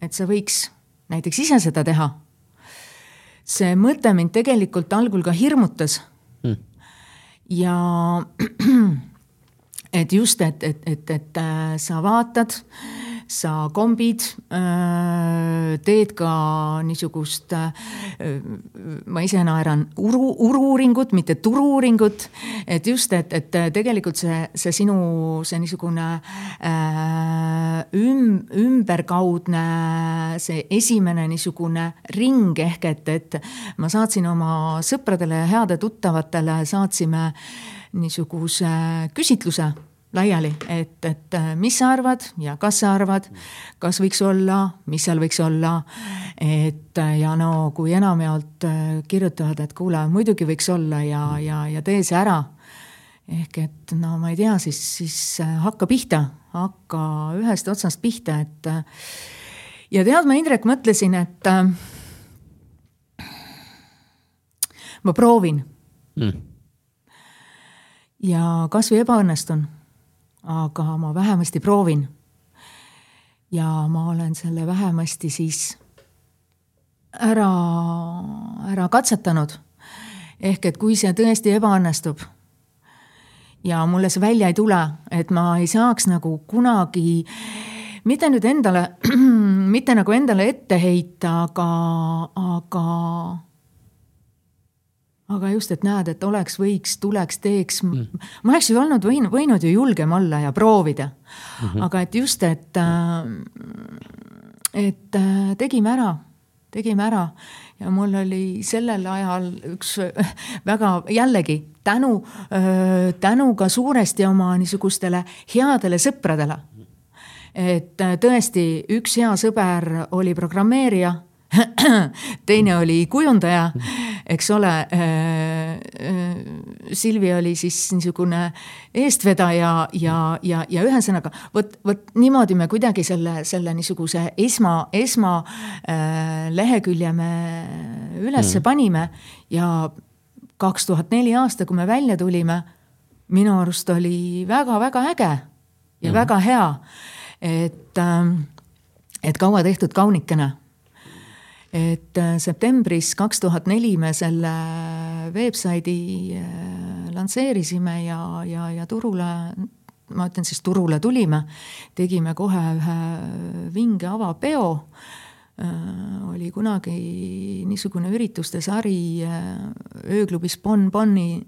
et sa võiks näiteks ise seda teha. see mõte mind tegelikult algul ka hirmutas Mm. ja et just, et, et, et, et äh, sa vaatad, sa kombid, teed ka niisugust, ma ise naeran, uru, uru-uuringut, mitte turu-uuringut. et just, et, et tegelikult see, see sinu, see niisugune äh, üm-, ümberkaudne, see esimene niisugune ring ehk et, et ma saatsin oma sõpradele ja heade tuttavatele, saatsime niisuguse küsitluse laiali, et, et mis sa arvad ja kas sa arvad, kas võiks olla, mis seal võiks olla. et ja no kui enamjaolt kirjutavad, et kuule, muidugi võiks olla ja, ja, ja tee see ära. ehk et no ma ei tea, siis, siis hakka pihta, hakka ühest otsast pihta, et. ja tead, ma Indrek mõtlesin, et ma proovin Mm. ja kasvõi ebaõnnestun, aga ma vähemasti proovin. ja ma olen selle vähemasti siis ära, ära katsetanud. ehk et kui see tõesti ebaõnnestub ja mulle see välja ei tule, et ma ei saaks nagu kunagi mitte nüüd endale, mitte nagu endale ette heita, aga, aga aga just, et näed, et oleks, võiks, tuleks, teeks mm.. ma oleks ju olnud võinud, võinud ju julgem olla ja proovida mm. -hmm. aga et just, et, et äh, tegime ära, tegime ära ja mul oli sellel ajal üks väga jällegi tänu, tänu ka suuresti oma niisugustele headele sõpradele. et äh, tõesti, üks hea sõber oli programmeerija teine oli kujundaja, eks ole. Silvi oli siis niisugune eestvedaja ja, ja, ja ühesõnaga vot, vot niimoodi me kuidagi selle, selle niisuguse esma, esma äh, me ülesse mm. panime ja kaks tuhat neli aasta, kui me välja tulime, minu arust oli väga-väga äge ja mm. väga hea, et äh, et kaua tehtud kaunikene. Et äh, septembris kaks tuhat neli me selle veebsaidi äh, lansseerisime ja, ja, ja turule, ma ütlen siis turule tulime, tegime kohe ühe vinge avapeo. Äh, oli kunagi niisugune ürituste sari ööklubis Bon Bonni,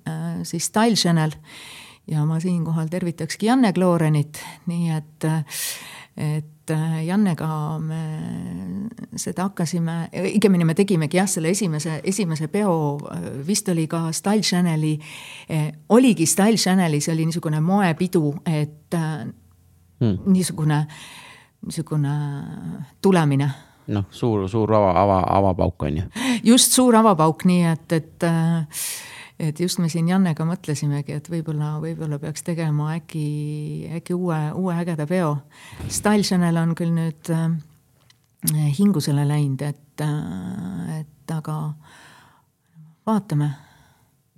siis Style Channel. ja ma siinkohal tervitakski Janne Kloorenit, nii et, et et äh, Jannega me seda hakkasime, õigemini me tegimegi jah, selle esimese, esimese peo, äh, vist oli ka Style Channeli, äh, oligi Style Channelis oli niisugune moepidu, et hmm. niisugune, niisugune tulemine noh, suur, suur ava, ava, avapauk on ju. just, suur avapauk, nii et, et äh, et just me siin Jannega mõtlesimegi, et võib-olla, võib-olla peaks tegema äkki, äkki uue, uue ägeda peo. Style Channel on küll nüüd äh, hingusele läinud, et äh,, et aga vaatame.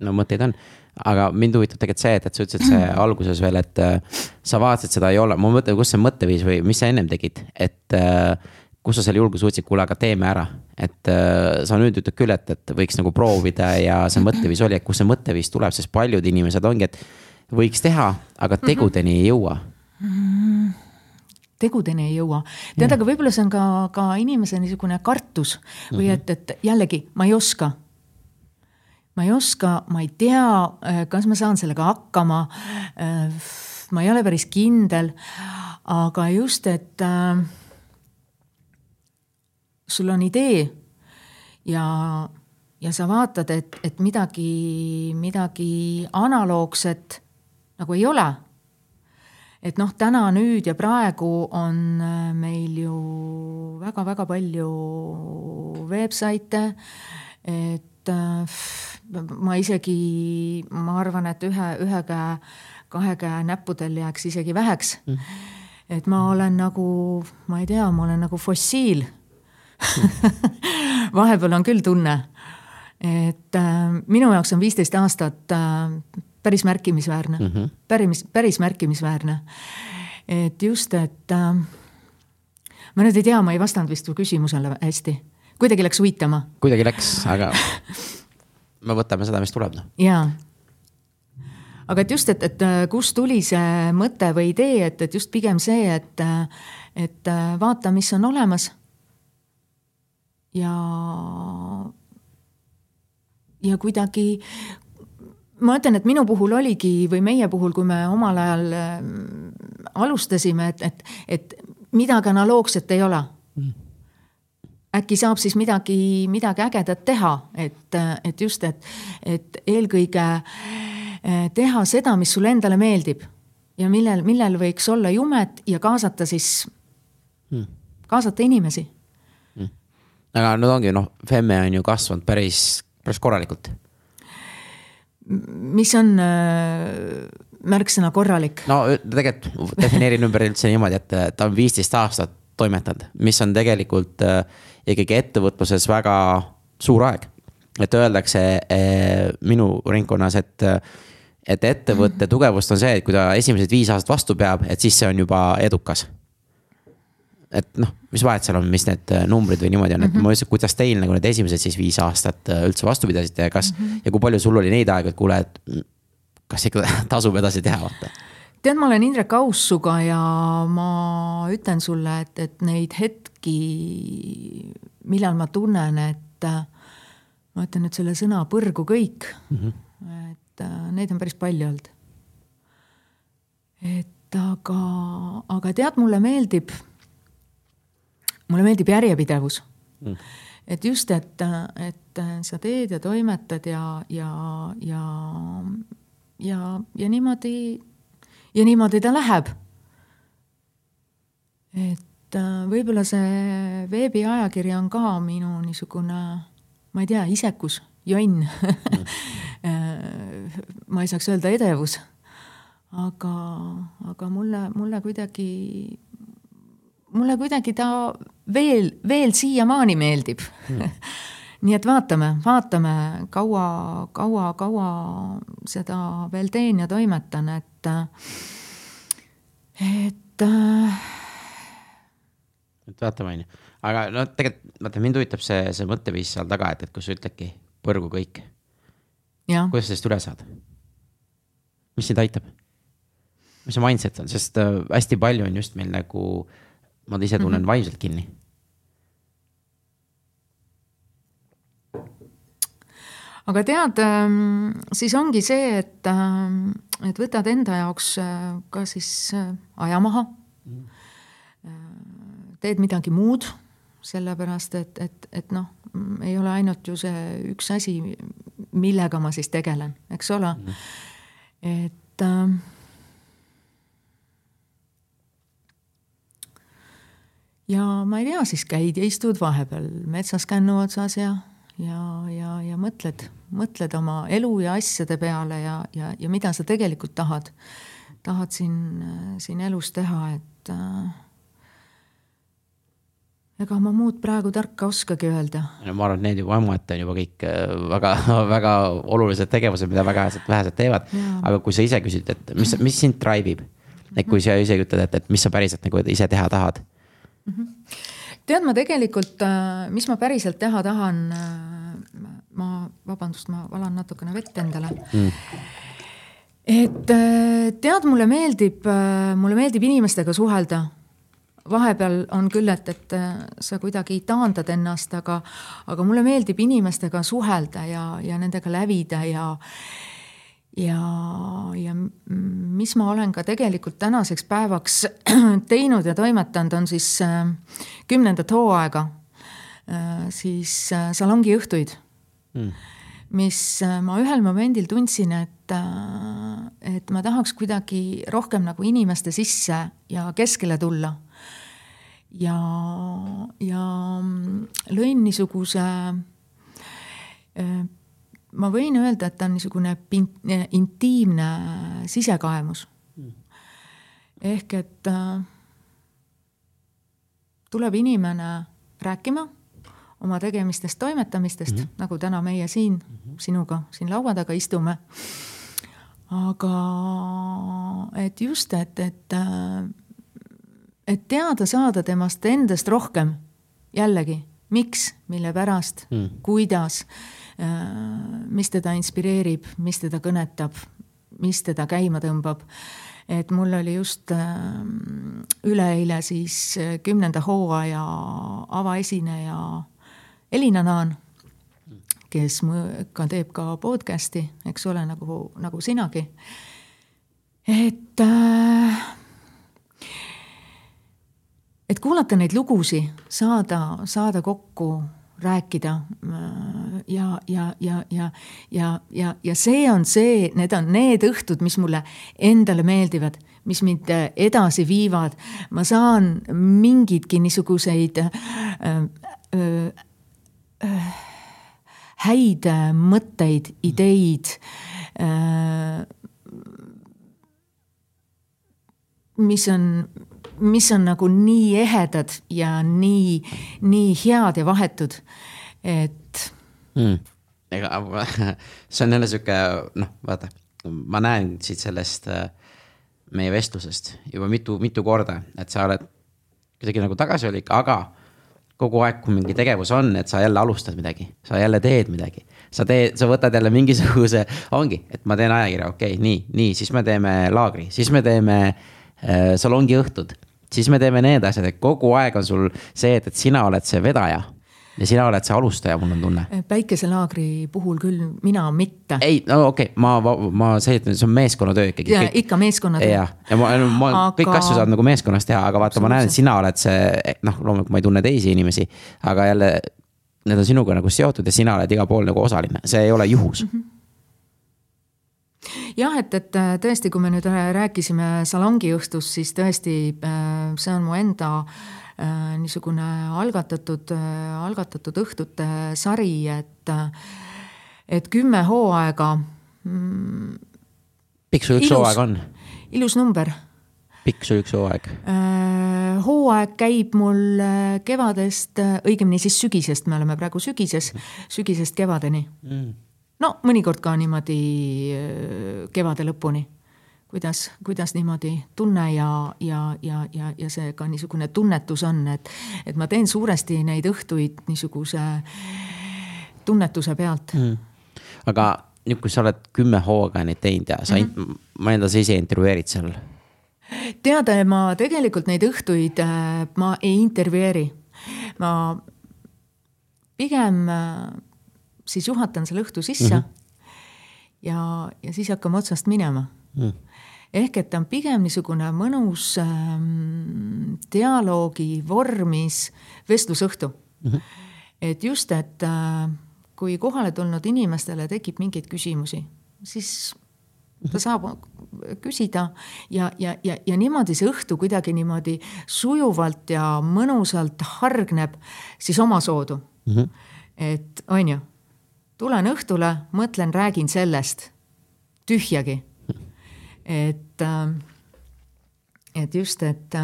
no mõtteid on, aga mind huvitab tegelikult see, et, et sa ütlesid see alguses veel, et äh, sa vaatasid seda ei ole, ma mõtlen, kus see mõtteviis või mis sa ennem tegid, et äh, kus sa selle julguse võtsid, kuule, aga teeme ära. et äh, sa nüüd ütled küll, et, et võiks nagu proovida ja see mõtteviis oli, et kust see mõtteviis tuleb, sest paljud inimesed ongi, et võiks teha, aga mhm. tegudeni ei jõua tegudeni ei jõua. tead, aga võib-olla see on ka, ka inimese niisugune kartus või mhm. et, et jällegi ma ei oska. ma ei oska, ma ei tea, äh, kas ma saan sellega hakkama. Äh, ma ei ole päris kindel, aga just, et äh, sul on idee ja, ja sa vaatad, et, et midagi, midagi analoogset nagu ei ole. et noh, täna, nüüd ja praegu on äh, meil ju väga-väga palju veebsaite, et äh, ma isegi, ma arvan, et ühe, ühe käe, kahe käe näppudel jääks isegi väheks mm. et ma olen nagu, ma ei tea, ma olen nagu fossiil vahepeal on küll tunne, et äh, minu jaoks on viisteist aastat äh, päris märkimisväärne mm, -hmm. päris, päris märkimisväärne. et just, et äh, ma nüüd ei tea, ma ei vastanud vist su küsimusele hästi, kuidagi läks uitama. kuidagi läks, aga me võtame seda, mis tuleb, noh. jaa aga et just, et, et äh, kust tuli see mõte või idee, et, et just pigem see, et, äh, et äh, vaata, mis on olemas ja, ja kuidagi ma ütlen, et minu puhul oligi või meie puhul, kui me omal ajal äh, alustasime, et, et, et midagi analoogset ei ole mm. äkki saab siis midagi, midagi ägedat teha, et, et just, et, et eelkõige äh, teha seda, mis sulle endale meeldib ja millel, millel võiks olla jumet ja kaasata siis mm., kaasata inimesi aga nüüd ongi noh, Femme on ju kasvanud päris, päris korralikult. mis on äh, märksõna korralik? no tegelikult defineerin ümber üldse niimoodi, et ta on viisteist aastat toimetanud, mis on tegelikult äh, ikkagi ettevõtluses väga suur aeg. et öeldakse äh, minu ringkonnas, et et ettevõtte tugevust on see, et kui ta esimesed viis aastat vastu peab, et siis see on juba edukas et noh, mis vahet seal on, mis need äh, numbrid või niimoodi on, et mm -hmm. ma ütlesin, kuidas teil nagu need esimesed siis viis aastat äh, üldse vastu pidasite ja kas mm. -hmm. ja kui palju sul oli neid aegu, et kuule, et kas ikka tasub edasi teha, vaata tead, ma olen Indrek Aussuga ja ma ütlen sulle, et, et neid hetki, millal ma tunnen, et ma ütlen nüüd selle sõna põrgu kõik mm, -hmm. et äh, neid on päris palju olnud. et aga, aga tead, mulle meeldib mulle meeldib järjepidevus. Mm.. et just, et, et sa teed ja toimetad ja, ja, ja, ja, ja niimoodi, ja niimoodi ta läheb. et võib-olla see veebiajakiri on ka minu niisugune, ma ei tea, isekus, jonn. Ma ei saaks öelda edevus, aga, aga mulle, mulle kuidagi, mulle kuidagi ta veel, veel siiamaani meeldib mm. nii et vaatame, vaatame, kaua, kaua, kaua seda veel teen ja toimetan, et, et. et vaatame, on ju, aga no tegelikult vaata mind huvitab see, see mõtteviis seal taga, et, et kus sa ütledki, põrgu kõik kuidas sellest üle saada? mis sind aitab? mis see mindset on, sest äh, hästi palju on just meil nagu, ma ise tunnen mm -hmm. vaimselt kinni. aga tead, ähm, siis ongi see, et, ähm, et võtad enda jaoks äh, ka siis äh, aja maha mm. -hmm. teed midagi muud, sellepärast et, et, et noh, ei ole ainult ju see üks asi, millega ma siis tegelen, eks ole. -hmm. et äh, ja ma ei tea, siis käid ja istud vahepeal metsas kännu otsas ja, ja, ja, ja mõtled, mõtled oma elu ja asjade peale ja, ja, ja mida sa tegelikult tahad, tahad siin, siin elus teha, et äh, ega ma muud praegu tarka oskagi öelda. no ma arvan, et need juba omaette on juba kõik äh, väga, väga olulised tegevused, mida väga vähesed, vähesed teevad. aga kui sa ise küsid, et mis, mis sind drive ib, et kui sa ise ütled, et, et mis sa päriselt nagu ise teha tahad. Tead, ma tegelikult, äh, mis ma päriselt teha tahan, äh, ma, vabandust, ma valan natukene vett endale. Mm. Et tead, mulle meeldib, mulle meeldib inimestega suhelda. Vahepeal on küll, et, et äh, sa kuidagi taandad ennast, aga, aga mulle meeldib inimestega suhelda ja, ja nendega lävida ja, ja, ja mis ma olen ka tegelikult tänaseks päevaks teinud ja toimetanud, on siis äh, kümnendat hooaega. Äh, siis salongiõhtuid mm. Mis ma ühel momendil tundsin, et, et ma tahaks kuidagi rohkem nagu inimeste sisse ja keskele tulla. Ja, ja lõin niisuguse, äh, ma võin öelda, et ta on niisugune intiimne sisekaemus. ehk et äh, tuleb inimene rääkima oma tegemistest, toimetamistest mm, -hmm. nagu täna meie siin mm -hmm. sinuga siin laua taga istume. aga et just, et, et äh, et teada saada temast endast rohkem, jällegi, miks, mille pärast mm., kuidas, äh, mis teda inspireerib, mis teda kõnetab, mis teda käima tõmbab. et mul oli just äh, üleeile siis äh, kümnenda hooaja avaesineja Elina Naan, kes ka teeb ka podcast'i, eks ole, nagu, nagu sinagi. et äh, et kuulata neid lugusid, saada, saada kokku, rääkida ja, ja, ja, ja, ja, ja, ja see on see, need on need õhtud, mis mulle endale meeldivad, mis mind edasi viivad. ma saan mingeidki niisuguseid äh, äh, äh, häid mõtteid, ideid äh,, mis on mis on nagu nii ehedad ja nii, nii head ja vahetud, et mm.. ega see on jälle sihuke noh, vaata, ma näen siit sellest äh, meie vestlusest juba mitu, mitu korda, et sa oled kuidagi nagu tagasihoidlik, aga kogu aeg, kui mingi tegevus on, et sa jälle alustad midagi, sa jälle teed midagi. sa teed, sa võtad jälle mingisuguse, ongi, et ma teen ajakirja, okei okay,, nii, nii, siis me teeme laagri, siis me teeme äh, salongiõhtud siis me teeme need asjad, et kogu aeg on sul see, et, et sina oled see vedaja ja sina oled see alustaja, mul on tunne. päikeselaagri puhul küll mina mitte. ei, no okei okay,, ma, ma see, et see on meeskonnatöö ikkagi. ikka meeskonnatöö. jah, ja ma, ma aga... kõiki asju saad nagu meeskonnas teha, aga vaata, ma näen, et sina oled see, noh, loomulikult ma ei tunne teisi inimesi, aga jälle. Need on sinuga nagu seotud ja sina oled igal pool nagu osaline, see ei ole juhus mm. -hmm jah, et, et äh, tõesti, kui me nüüd äh, rääkisime salongiõhtust, siis tõesti äh, see on mu enda niisugune algatatud, algatatud õhtute sari, et et kümme hooaega, pikk sul üks Ilus. hooaeg on? ilus number pikk sul üks hooaeg? Hooaeg käib mul kevadest, õigemini siis sügisest, me oleme praegu sügises, sügisest kevadeni Mm. No mõnikord ka niimoodi kevade lõpuni. kuidas, kuidas niimoodi tunne ja, ja, ja, ja, ja see ka niisugune tunnetus on, et, et ma teen suuresti neid õhtuid niisuguse tunnetuse pealt mm.. aga nüüd, kui sa oled kümme hooaega neid teinud ja sa mm, -hmm. ma enda sa ise intervjueerid seal. teada, ma tegelikult neid õhtuid äh, ma ei intervjueeri. ma pigem äh, siis juhatan selle õhtu sisse mm -hmm. ja, ja siis hakkame otsast minema Mm. ehk et ta on pigem niisugune mõnus ähm, dialoogi vormis vestlusõhtu mm. -hmm. et just, et äh, kui kohale tulnud inimestele tekib mingeid küsimusi, siis ta saab küsida ja, ja, ja, ja niimoodi see õhtu kuidagi niimoodi sujuvalt ja mõnusalt hargneb siis omasoodu mm. -hmm. et on ju, tulen õhtule, mõtlen, räägin sellest, tühjagi. Et, et just, et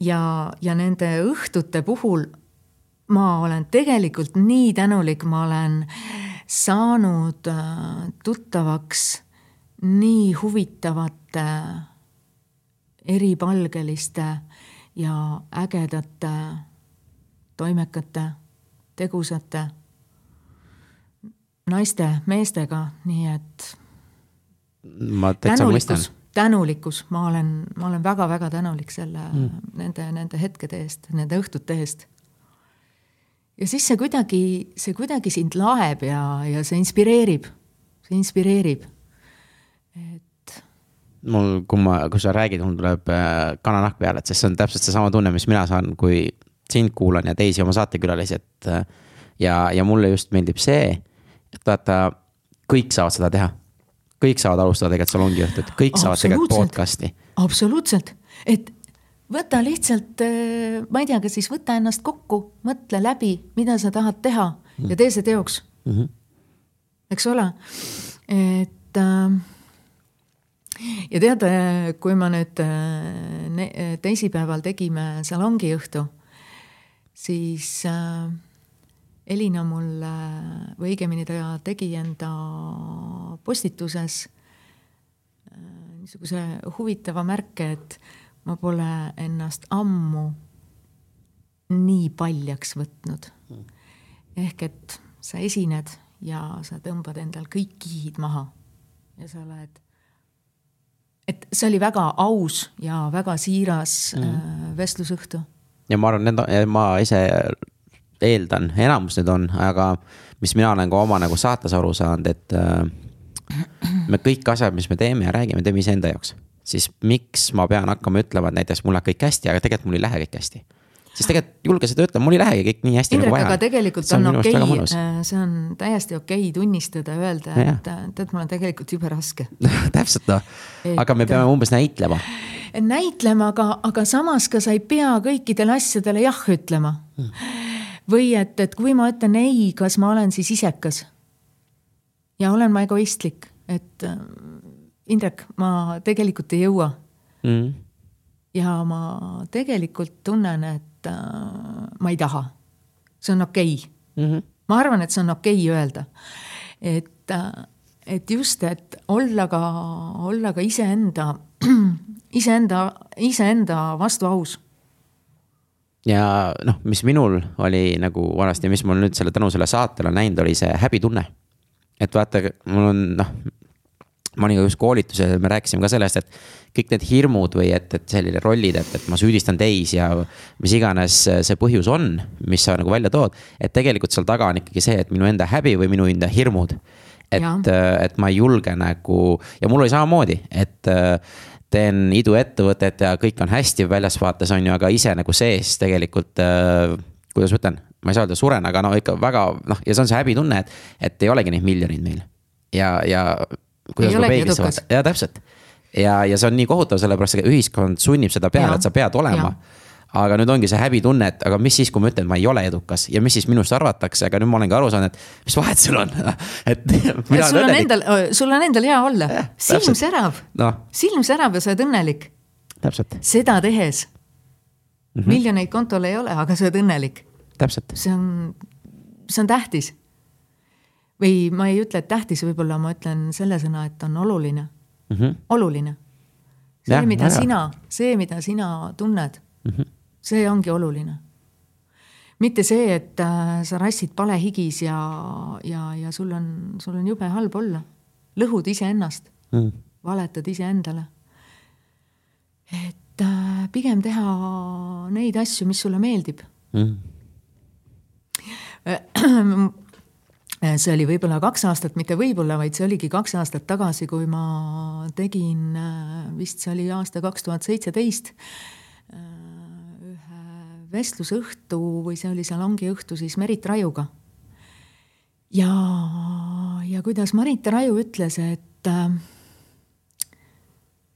ja, ja nende õhtute puhul ma olen tegelikult nii tänulik, ma olen saanud äh, tuttavaks nii huvitavate, eripalgeliste ja ägedate toimekate, tegusate naiste, meestega, nii et ma täitsa mõistan tänulikkus, ma olen, ma olen väga-väga tänulik selle mm., nende, nende hetkede eest, nende õhtute eest. ja siis see kuidagi, see kuidagi sind laeb ja, ja see inspireerib, see inspireerib. et mul, kui ma, kui sa räägid, mul tuleb äh, kananahk peale, et sest see on täpselt seesama tunne, mis mina saan, kui sind kuulan ja teisi oma saatekülalisi, et äh, ja, ja mulle just meeldib see, vaata, kõik saavad seda teha. kõik saavad alustada tegelikult salongiõhtut, kõik saavad tegelikult podcast'i. absoluutselt, et võta lihtsalt, ma ei tea, kas siis võta ennast kokku, mõtle läbi, mida sa tahad teha ja tee see teoks mm. -hmm. eks ole, et äh, ja tead, kui ma nüüd äh, teisipäeval tegime salongiõhtu, siis äh, Elina mul äh, või õigemini ta tegi enda postituses äh, niisuguse huvitava märke, et ma pole ennast ammu nii paljaks võtnud. ehk et sa esined ja sa tõmbad endal kõik kihid maha ja sa oled, et see oli väga aus ja väga siiras mm. äh, vestlusõhtu ja ma arvan, need, ma ise eeldan, enamus need on, aga mis mina olen ka oma nagu saates aru saanud, et äh, me kõik asjad, mis me teeme ja räägime, teeme iseenda jaoks. siis miks ma pean hakkama ütlema, et näiteks mul läheb kõik hästi, aga tegelikult mul ei lähe kõik hästi. siis tegelikult julge seda ütlema, mul ei lähegi kõik nii hästi Indrek, nagu vaja. aga tegelikult on okei okay,, see on täiesti okei okay tunnistada, öelda, et äh, tead, mul on tegelikult jube raske. täpselt noh, Et- aga me peame umbes näitlema. näitlema, aga, aga samas ka sa ei pea kõikidele asjadele jah ütlema mm.. Või et, et kui ma ütlen ei, kas ma olen siis isekas? ja olen ma egoistlik, et äh, Indrek, ma tegelikult ei jõua Mm. ja ma tegelikult tunnen, et äh, ma ei taha. see on okei okay. Mm -hmm. ma arvan, et see on okei okay öelda. et, et just, et olla ka, olla ka iseenda, iseenda, iseenda vastu aus. Ja noh, mis minul oli nagu vanasti, mis mul nüüd selle tänu selle saatele on näinud, oli see häbitunne. et vaata, mul on noh, ma olin ka just koolitusel, me rääkisime ka sellest, et kõik need hirmud või et, et selline rollid, et, et ma süüdistan teisi ja mis iganes see põhjus on, mis sa nagu välja tood. et tegelikult seal taga on ikkagi see, et minu enda häbi või minu enda hirmud. et et ma ei julge nagu ja mul oli samamoodi, et teen iduettevõtet ja kõik on hästi väljasvaates on ju, aga ise nagu sees tegelikult äh,, kuidas ma ütlen, ma ei saa öelda suren, aga no ikka väga noh, ja see on see häbitunne, et, et ei olegi neid miljoneid meil. ja, ja kuidas ma peeglisse vaatan, ja täpselt. ja, ja see on nii kohutav, sellepärast et ühiskond sunnib seda peale, Jaa. et sa pead olema Jaa. Aga nüüd ongi see häbitunne, et aga mis siis, kui ma ütlen, ma ei ole edukas ja mis siis minust arvatakse, aga nüüd ma olengi aru saanud, et mis vahet sul on et. sul on endal, sul on endal hea olla, silm särab no., silm särab ja sa oled õnnelik. seda tehes mm. -hmm. miljoneid kontol ei ole, aga sa oled õnnelik. see on, see on tähtis. või ma ei ütle, et tähtis, võib-olla ma ütlen selle sõna, et on oluline mm. -hmm. oluline. see, mida ja. sina, see, mida sina tunned mm. -hmm see ongi oluline. mitte see, et äh, sa rassid palehigis ja, ja, ja sul on, sul on jube halb olla. lõhud iseennast mm., valetad iseendale. et äh, pigem teha neid asju, mis sulle meeldib mm. see oli võib-olla kaks aastat, mitte võib-olla, vaid see oligi kaks aastat tagasi, kui ma tegin, äh, vist see oli aasta kaks tuhat seitseteist vestlusõhtu või see oli salongi õhtu siis Merit Rajuga. ja, ja kuidas Marit Raju ütles, et äh,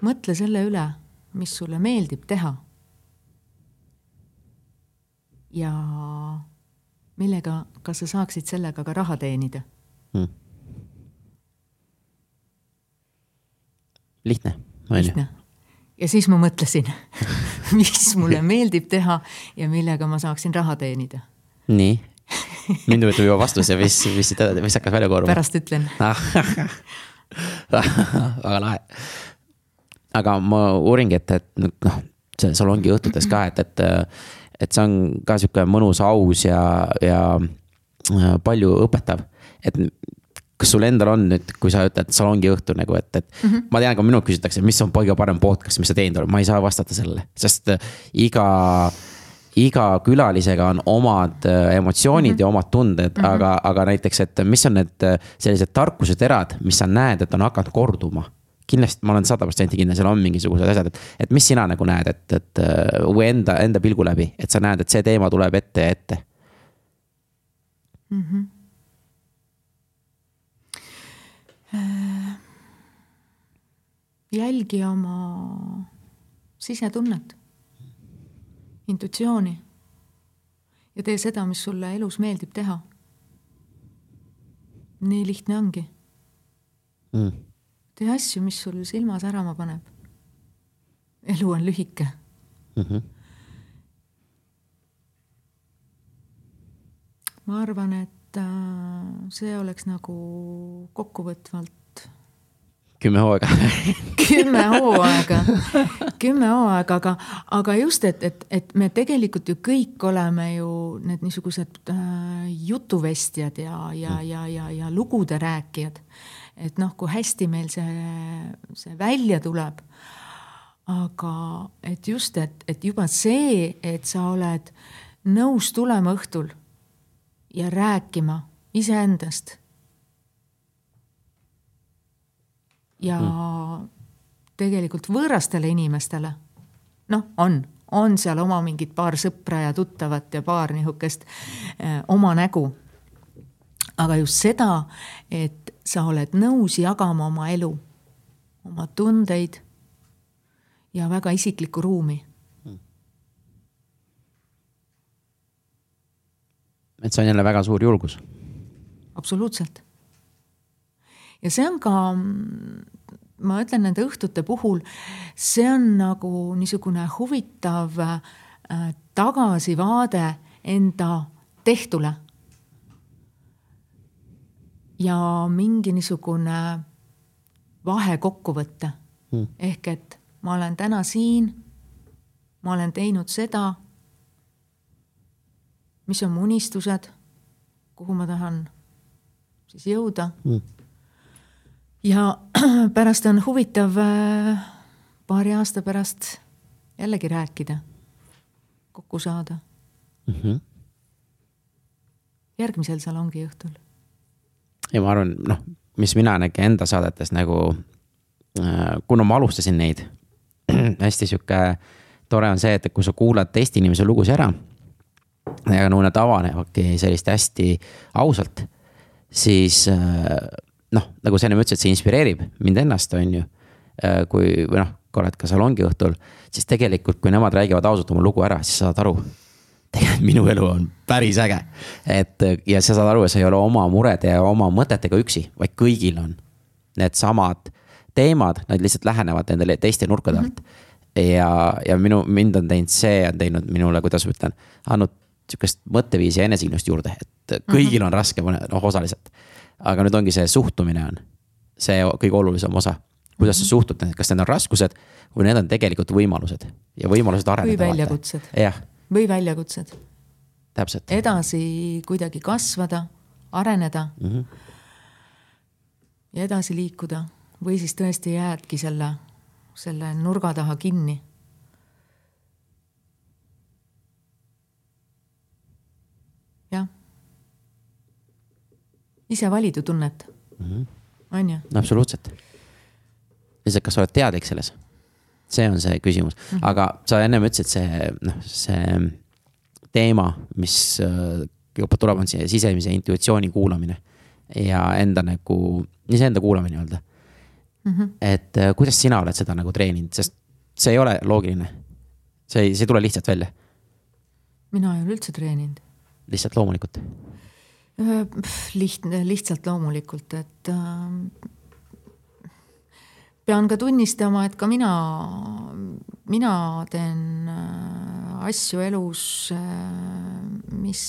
mõtle selle üle, mis sulle meeldib teha. ja millega, kas sa saaksid sellega ka raha teenida hmm.? lihtne, on ju ja siis ma mõtlesin mis mulle meeldib teha ja millega ma saaksin raha teenida. nii, mind huvitab juba vastus ja mis, mis, mis hakkas välja kooruma? pärast ütlen väga lahe. aga ma uuringi, et, et noh, see salongi õhtutes ka, et, et, et see on ka sihuke mõnus, aus ja, ja palju õpetav. et kas sul endal on nüüd, kui sa ütled salongi õhtu nagu, et, et mm -hmm. ma tean, kui minult küsitakse, mis on kõige parem podcast, mis sa teinud oled, ma ei saa vastata sellele, sest äh, iga iga külalisega on omad äh, emotsioonid mm -hmm. ja omad tunded mm, -hmm. aga, aga näiteks, et mis on need äh, sellised tarkuseterad, mis sa näed, et on hakanud korduma? kindlasti ma olen sada protsenti kindel, seal on mingisugused asjad, et, et mis sina nagu näed, et, et või enda, enda pilgu läbi, et sa näed, et see teema tuleb ette ja ette mm. -hmm Äh, jälgi oma sisetunnet, intuitsiooni ja tee seda, mis sulle elus meeldib teha. nii lihtne ongi mm.. tee asju, mis sul silma särama paneb. elu on lühike mm. -hmm. ma arvan, et et äh, see oleks nagu kokkuvõtvalt. kümme hooaega kümme hooaega, kümme hooaega, aga, aga just, et, et, et me tegelikult ju kõik oleme ju need niisugused äh, jutuvestjad ja, ja, ja, ja, ja lugude rääkijad. et noh, kui hästi meil see, see välja tuleb aga et just, et, et juba see, et sa oled nõus tulema õhtul ja rääkima iseendast. ja mm. tegelikult võõrastele inimestele, noh, on, on seal oma mingid paar sõpra ja tuttavat ja paar nihukest eh, oma nägu. aga just seda, et sa oled nõus jagama oma elu, oma tundeid ja väga isiklikku ruumi et see on jälle väga suur julgus. absoluutselt. ja see on ka, ma ütlen nende õhtute puhul, see on nagu niisugune huvitav äh, tagasivaade enda tehtule. ja mingi niisugune vahekokkuvõte hmm. ehk et ma olen täna siin, ma olen teinud seda mis on mu unistused, kuhu ma tahan siis jõuda mm.. ja pärast on huvitav äh, paari aasta pärast jällegi rääkida, kokku saada mm. -hmm. järgmisel salongi õhtul. ja ma arvan, noh, mis mina nägin enda saadetes nagu, äh, kuna ma alustasin neid, hästi sihuke tore on see, et kui sa kuulad teiste inimese lugusid ära ja no nad avanevadki sellist hästi ausalt, siis äh, noh, nagu sa enne ütlesid, see inspireerib mind ennast, on ju. Äh, kui, või noh, oled ka salongi õhtul, siis tegelikult, kui nemad räägivad ausalt oma lugu ära, siis saad aru. tegelikult minu elu on päris äge. et ja sa saad aru, et sa ei ole oma murede ja oma mõtetega üksi, vaid kõigil on needsamad teemad, nad lihtsalt lähenevad nendele teiste nurkade alt mm. -hmm. ja, ja minu, mind on teinud, see on teinud minule, kuidas ma ütlen, andnud sihukest mõtteviisi ja enesekindlust juurde, et kõigil mm -hmm. on raske, noh osaliselt. aga nüüd ongi see suhtumine on see kõige olulisem osa kuidas sa mhm. suhtud, kas need on raskused või need on tegelikult võimalused ja võimalused areneda. või väljakutsed. või väljakutsed. täpselt. edasi kuidagi kasvada, areneda mm. -hmm. ja edasi liikuda või siis tõesti jäädki selle, selle nurga taha kinni. jah. Ise validu tunnet mm, -hmm. on ju? absoluutselt lihtsalt, kas sa oled teadlik selles? see on see küsimus mm, -hmm. aga sa ennem ütlesid, see noh, see teema, mis äh, juba tuleb, on see sisemise intuitsiooni kuulamine ja enda nagu, iseenda kuulamine nii-öelda mm. -hmm. et äh, kuidas sina oled seda nagu treeninud, sest see ei ole loogiline. see ei, see ei tule lihtsalt välja. mina ei ole üldse treeninud. lihtsalt loomulikult? Lihtne, lihtsalt loomulikult, et äh, pean ka tunnistama, et ka mina, mina teen äh, asju elus, äh, mis,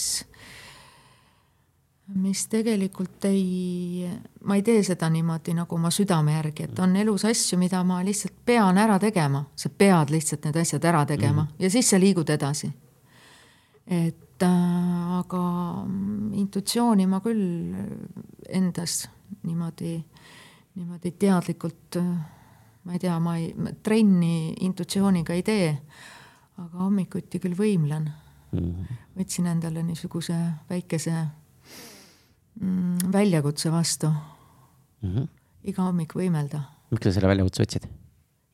mis tegelikult ei, ma ei tee seda niimoodi nagu oma südame järgi, et on elus asju, mida ma lihtsalt pean ära tegema, sa pead lihtsalt need asjad ära tegema mm -hmm. ja siis sa liigud edasi. et äh, aga intuitsiooni ma küll endas niimoodi niimoodi teadlikult, ma ei tea, ma ei, trenni intuitsiooniga ei tee, aga hommikuti küll võimlen mm. -hmm. võtsin endale niisuguse väikese mm, väljakutse vastu mm. -hmm. iga hommik võimelda. miks sa selle väljakutse võtsid?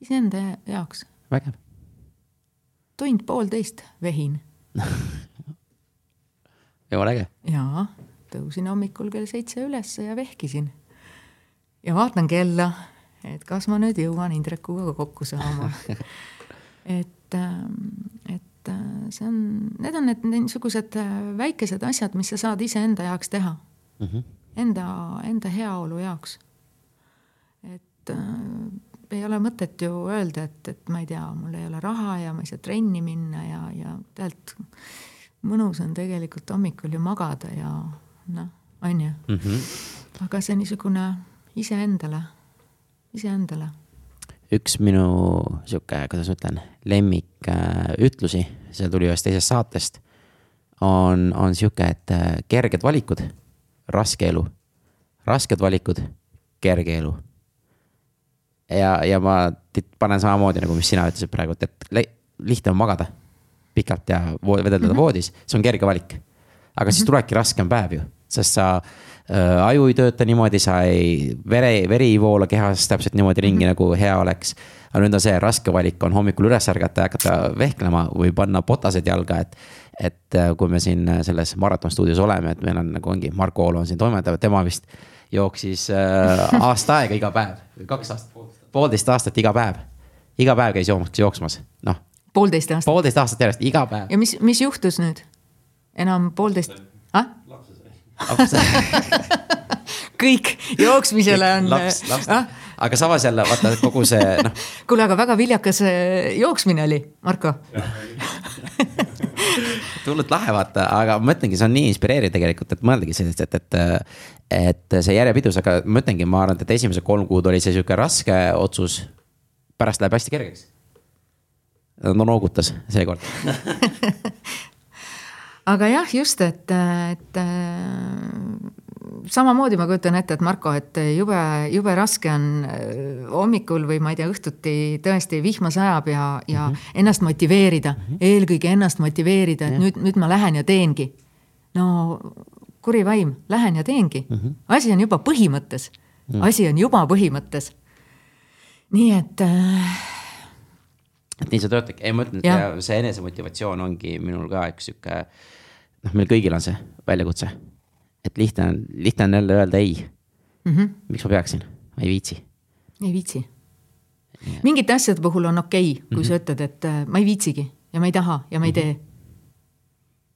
iseenda jaoks. vägev. tund-poolteist vehin jumala äge. jaa, tõusin hommikul kell seitse ülesse ja vehkisin ja vaatan kella, et kas ma nüüd jõuan Indrekuga kokku saama et, ähm, et äh, see on, need on need niisugused äh, väikesed asjad, mis sa saad iseenda jaoks teha mm. -hmm. Enda, enda heaolu jaoks. et äh, ei ole mõtet ju öelda, et, et ma ei tea, mul ei ole raha ja ma ei saa trenni minna ja, ja tegelikult mõnus on tegelikult hommikul ju magada ja noh, on ju mm. -hmm. aga see niisugune iseendale, iseendale. üks minu sihuke, kuidas ma ütlen, lemmikütlusi äh,, see tuli ühest teisest saatest, on, on sihuke, et äh, kerged valikud, raske elu. rasked valikud, kerge elu. ja, ja ma panen samamoodi nagu, mis sina ütlesid praegu, et, et lihtne on magada pikalt ja vedeldada mm -hmm. voodis, see on kerge valik. aga mm -hmm. siis mhm. tulebki raskem päev ju, sest sa Äh, aju ei tööta niimoodi, sa ei, vere, veri ei voola kehas täpselt niimoodi ringi mm -hmm. nagu hea oleks. aga nüüd on see raske valik on hommikul üles ärgata ja hakata vehklema või panna botased jalga, et. et äh, kui me siin selles maratonstuudios oleme, et meil on nagu ongi, Marko Oolo on siin toimetaja, tema vist jooksis äh, aasta aega iga päev kaks aastat, poolteist aastat iga päev. iga päev käis jooksmas, jooksmas, noh. Poolteist aastat. poolteist aastat järjest, iga päev. ja mis, mis juhtus nüüd? enam poolteist ah?? kõik jooksmisele on. laps, laps ah?, aga samas jälle vaata kogu see noh. kuule, aga väga viljakas äh, jooksmine oli, Marko hullult lahe vaata, aga ma mõtlengi, see on nii inspireeriv tegelikult, et mõeldagi sellist, et, et. et see järjepidevus, aga ma mõtlengi, ma arvan, et esimesed kolm kuud oli see sihuke raske otsus. pärast läheb hästi kergeks. No noogutas seekord aga jah, just, et, et samamoodi ma kujutan ette, et Marko, et jube, jube raske on äh, hommikul või ma ei tea, õhtuti tõesti vihma sajab ja, ja mm -hmm. ennast motiveerida mm, -hmm. eelkõige ennast motiveerida, et ja. nüüd, nüüd ma lähen ja teengi. no kuri vaim, lähen ja teengi mm. -hmm. asi on juba põhimõttes mm, -hmm. asi on juba põhimõttes. nii et äh, et nii see töötabki, ei ma ütlen, et see enesemotivatsioon ongi minul ka üks sihuke noh, meil kõigil on see väljakutse. et lihtne on, lihtne on jälle öelda ei mm. -hmm. miks ma peaksin, ma ei viitsi. ei viitsi. mingite asjade puhul on okei okay,, kui mm -hmm. sa ütled, et äh, ma ei viitsigi ja ma ei taha ja ma ei tee.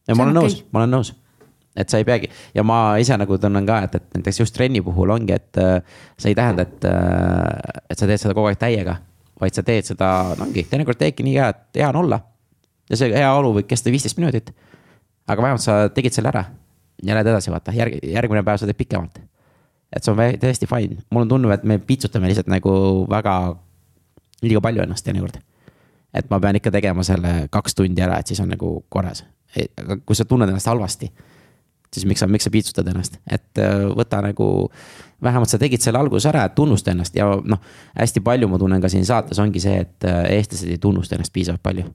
ja ma olen okay. nõus, ma olen nõus et sa ei peagi ja ma ise nagu tunnen ka, et, et näiteks just trenni puhul ongi, et äh, see ei tähenda, et, äh, et sa teed seda kogu aeg täiega. Vaid sa teed seda, no ongi, teinekord teedki nii hea, et hea on olla. ja see hea olu võib kesta viisteist minutit. aga vähemalt sa tegid selle ära ja lähed edasi, vaata, järg, järgmine päev sa teed pikemalt. et see on täiesti fine, mul on tunne, et me piitsutame lihtsalt nagu väga liiga palju ennast teinekord. et ma pean ikka tegema selle kaks tundi ära, et siis on nagu korras. aga kui sa tunned ennast halvasti, siis miks sa, miks sa piitsutad ennast, et äh, võta nagu. vähemalt sa tegid selle alguses ära, et tunnusta ennast ja noh, hästi palju ma tunnen ka siin saates ongi see, et äh, eestlased ei tunnusta ennast piisavalt palju.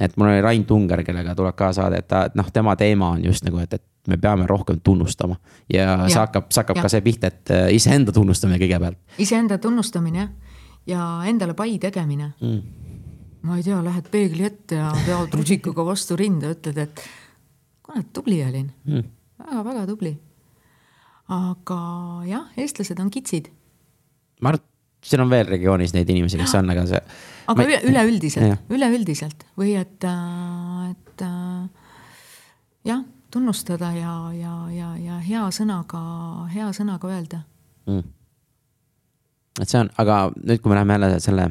et mul oli Rain Tunger, kellega tuleb ka saade, et ta, noh, tema teema on just nagu, et, et me peame rohkem tunnustama. ja, ja see hakkab, see hakkab ja. ka see pihta, et äh, iseenda tunnustamine kõigepealt. iseenda tunnustamine jah ja endale pai tegemine mm.. ma ei tea, lähed peegli ette ja pead rusikaga vastu rinda, ütled, et kuule, tubli olin mm.. väga-väga tubli. aga jah, eestlased on kitsid. ma arvan, et siin on veel regioonis neid inimesi, kes on, aga see. aga üle, üleüldiselt, üleüldiselt või et, et jah, tunnustada ja, ja, ja, ja hea sõnaga, hea sõnaga öelda mm et see on, aga nüüd, kui me läheme jälle selle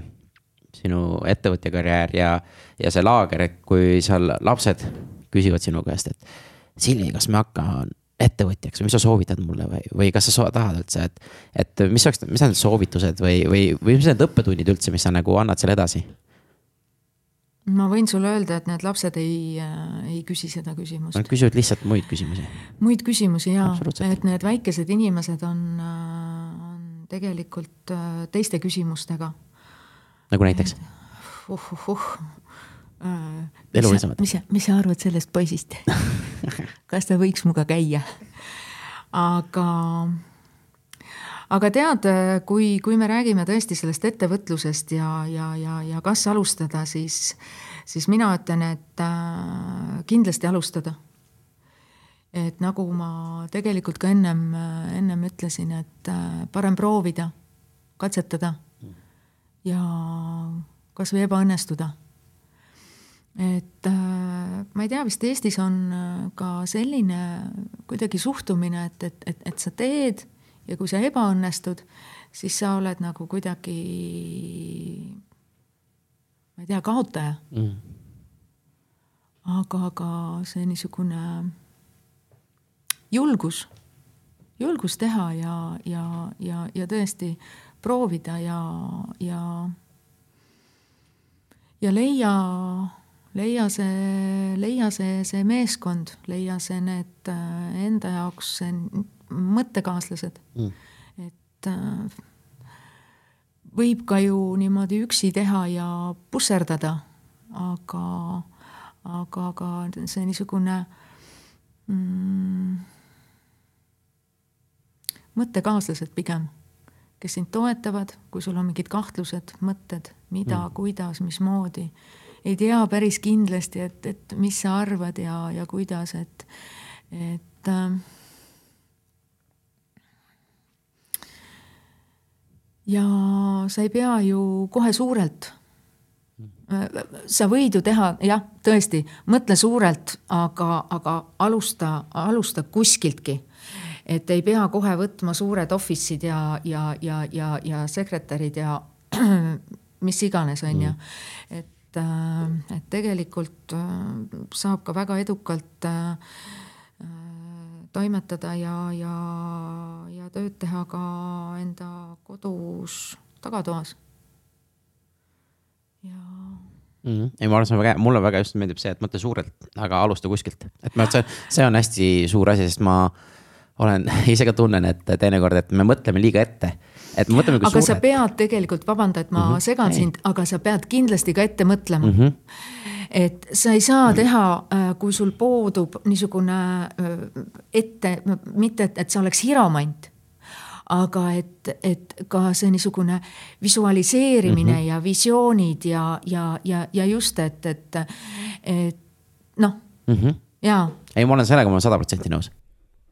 sinu ettevõtja karjäär ja, ja see laager, et kui seal lapsed küsivad sinu käest, et Silvi, kas ma hakkan ettevõtjaks või mis sa soovitad mulle või, või kas sa tahad üldse, et, et mis oleks, mis on need soovitused või, või, või mis need õppetunnid üldse, mis sa nagu annad selle edasi? ma võin sulle öelda, et need lapsed ei äh,, ei küsi seda küsimust. Nad küsivad lihtsalt muid küsimusi. muid küsimusi ja, et need väikesed inimesed on äh, tegelikult äh, teiste küsimustega. nagu näiteks? uh. Elulisemad. mis sa, mis sa arvad sellest poisist kas ta võiks minuga käia? aga, aga tead, kui, kui me räägime tõesti sellest ettevõtlusest ja, ja, ja, ja kas alustada, siis, siis mina ütlen, et äh, kindlasti alustada et nagu ma tegelikult ka ennem, ennem ütlesin, et äh, parem proovida, katsetada ja kasvõi ebaõnnestuda. Et äh, ma ei tea, vist Eestis on äh, ka selline kuidagi suhtumine, et, et, et, et sa teed ja kui sa ebaõnnestud, siis sa oled nagu kuidagi, ma ei tea, kaotaja. Mm.. aga, aga see niisugune julgus, julgus teha ja, ja, ja, ja tõesti proovida ja, ja, ja leia, leia see, leia see, see meeskond, leia see need äh, enda jaoks mõttekaaslased mm.. et äh, võib ka ju niimoodi üksi teha ja pusserdada, aga, aga, aga see niisugune mm, mõttekaaslased pigem, kes sind toetavad, kui sul on mingid kahtlused, mõtted, mida mm., kuidas, mismoodi. Ei tea päris kindlasti, et, et mis sa arvad ja, ja kuidas, et, et äh, ja sa ei pea ju kohe suurelt sa võid ju teha, jah, tõesti, mõtle suurelt, aga, aga alusta, alusta kuskiltki et ei pea kohe võtma suured office'id ja, ja, ja, ja, ja sekretärid ja mis iganes, on ju. Mm. Et, äh, et tegelikult äh, saab ka väga edukalt äh, toimetada ja, ja, ja tööd teha ka enda kodus tagatoas. ja mm. -hmm. ei, ma arvan, see on väga hea, mulle väga just meeldib see, et mõtle suurelt, aga alusta kuskilt, et ma, see, see on hästi suur asi, sest ma olen, ise ka tunnen, et teinekord, et me mõtleme liiga ette. Et me mõtleme. aga suured. sa pead tegelikult, vabanda, et ma mm -hmm. segan ei. sind, aga sa pead kindlasti ka ette mõtlema mm. -hmm et sa ei saa teha, äh, kui sul puudub niisugune äh, ette, mitte et, et sa oleks hiromant, aga et, et ka see niisugune visualiseerimine mm -hmm. ja visioonid ja, ja, ja, ja just, et, et, et noh mm -hmm., jaa. ei, ma olen sellega, ma olen sada protsenti nõus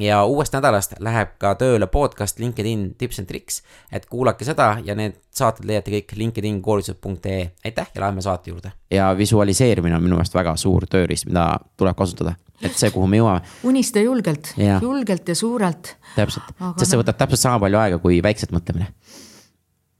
ja uuest nädalast läheb ka tööle podcast LinkedIn tips and tricks, et kuulake seda ja need saated leiate kõik LinkedIn koolitused.ee, aitäh ja läheme saate juurde. ja visualiseerimine on minu meelest väga suur tööriist, mida tuleb kasutada, et see, kuhu me jõuame. unista julgelt, julgelt ja suurelt. täpselt, sest see võtab täpselt sama palju aega kui väikselt mõtlemine.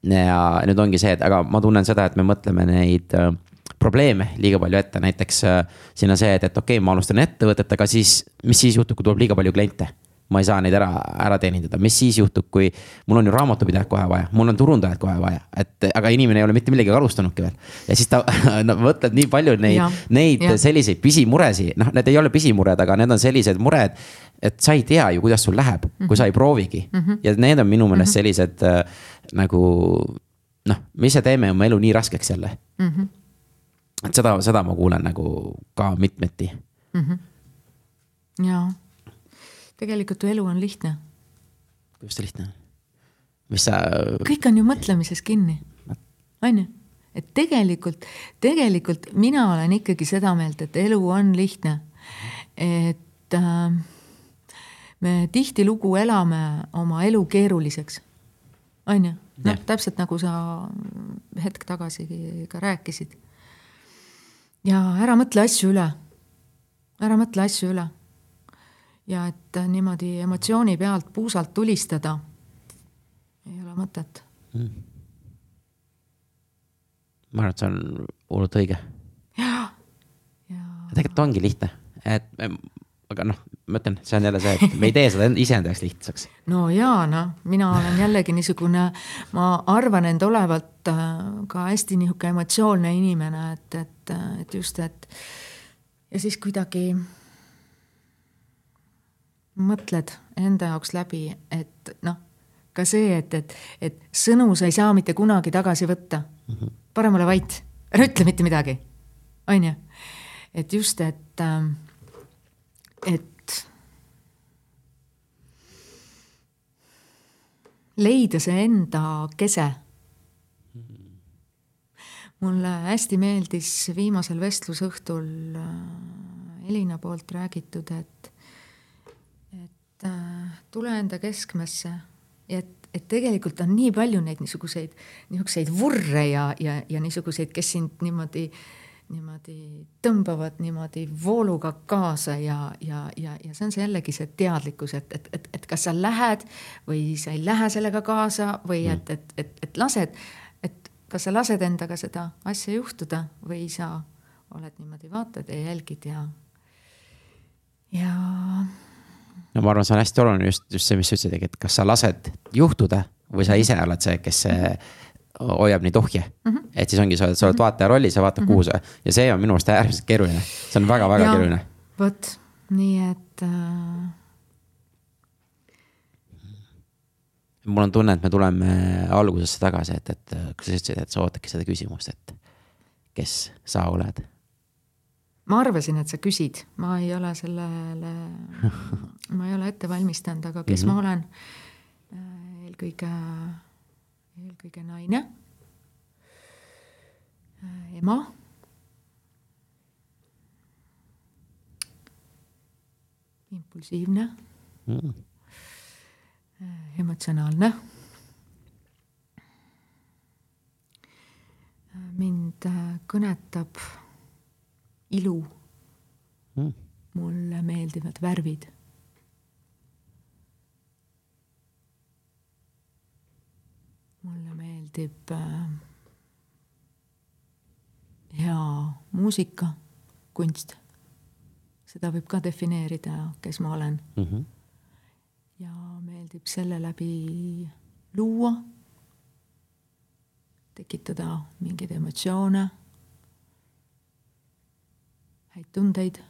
ja nüüd ongi see, et aga ma tunnen seda, et me mõtleme neid äh, probleeme liiga palju ette, näiteks äh, siin on see, et, et okei okay,, ma alustan ettevõtet, aga siis, mis siis juhtub, kui tuleb liiga palju kliente? ma ei saa neid ära, ära teenindada, mis siis juhtub, kui mul on ju raamatupidajat kohe vaja, mul on turundajat kohe vaja, et aga inimene ei ole mitte millegagi alustanudki veel. ja siis ta no, mõtled nii palju neid, neid ja. selliseid pisimuresid, noh, need ei ole pisimured, aga need on sellised mured. et sa ei tea ju, kuidas sul läheb mm, -hmm. kui sa ei proovigi mm -hmm. ja need on minu meelest mm -hmm. sellised äh, nagu noh, me ise teeme oma elu nii raskeks jälle mm. -hmm et seda, seda ma kuulen nagu ka mitmeti mm. -hmm. jaa, tegelikult ju elu on lihtne. kuidas ta lihtne on? mis sa. kõik on ju mõtlemises kinni, on ju et tegelikult, tegelikult mina olen ikkagi seda meelt, et elu on lihtne. et äh, me tihtilugu elame oma elu keeruliseks, on ju, noh täpselt nagu sa hetk tagasi ka rääkisid ja ära mõtle asju üle. ära mõtle asju üle. ja et niimoodi emotsiooni pealt puusalt tulistada ei ole mõtet mm.. ma arvan, et see on hullult õige. ja, ja. tegelikult ongi lihtne, et aga noh, ma ütlen, see on jälle see, et me ei tee seda iseenda jaoks lihtsaks. no jaa, noh, mina olen jällegi niisugune, ma arvan end olevat äh, ka hästi niisugune emotsioonne inimene, et, et, et just, et ja siis kuidagi mõtled enda jaoks läbi, et noh, ka see, et, et, et sõnu sa ei saa mitte kunagi tagasi võtta. -hmm. parem ole vait, ära ütle mitte midagi, on ju. et just, et äh, et leida see enda kese. mulle hästi meeldis viimasel vestlusõhtul äh, Elina poolt räägitud, et, et äh, tule enda keskmesse et, et tegelikult on nii palju neid niisuguseid, niisuguseid vurre ja, ja, ja niisuguseid, kes sind niimoodi äh, niimoodi tõmbavad niimoodi vooluga kaasa ja, ja, ja, ja see on see jällegi see teadlikkus, et, et, et, et kas sa lähed või sa ei lähe sellega kaasa või mm. et, et, et, et lased, et kas sa lased endaga seda asja juhtuda või sa oled niimoodi, vaatad ja jälgid ja, ja. no ma arvan, see on hästi oluline just, just see, mis sa ütlesid, et kas sa lased juhtuda või sa ise oled see, kes see mm hoiab neid ohje mm. -hmm. et siis ongi, sa oled, sa oled mhm. vaataja rollis ja vaatad mm, -hmm. kuhu sa ja see on minu meelest äärmiselt keeruline, see on väga-väga keeruline. vot, nii et äh.... mul on tunne, et me tuleme algusesse tagasi, et, et kui sa ütlesid, et sa ootadki seda küsimust, et kes sa oled? ma arvasin, et sa küsid, ma ei ole sellele, ma ei ole ette valmistanud, aga kes mm -hmm. ma olen? Äh, eelkõige eelkõige naine, äh, ema, impulsiivne. Mm., emotsionaalne. Äh, mind kõnetab ilu. Mm.. mulle meeldivad värvid mulle meeldib äh, hea muusika, kunst. seda võib ka defineerida, kes ma olen mm. -hmm. ja meeldib selle läbi luua, tekitada mingeid emotsioone, häid tundeid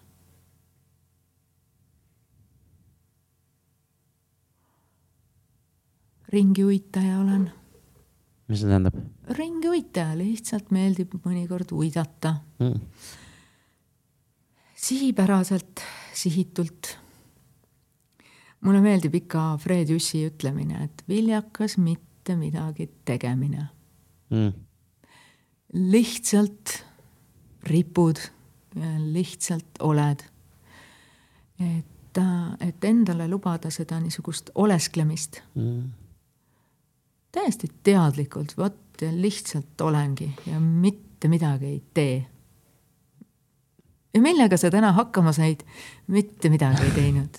ringi uitaja olen mis see tähendab ringiuitaja, lihtsalt meeldib mõnikord uidata mm.? sihipäraselt, sihitult. mulle meeldib ikka Fred Jüssi ütlemine, et viljakas mitte midagi tegemine Mm. lihtsalt ripud, lihtsalt oled. et, et endale lubada seda niisugust olesklemist Mm. Täiesti teadlikult, vot ja lihtsalt olengi ja mitte midagi ei tee. ja millega sa täna hakkama said? mitte midagi ei teinud.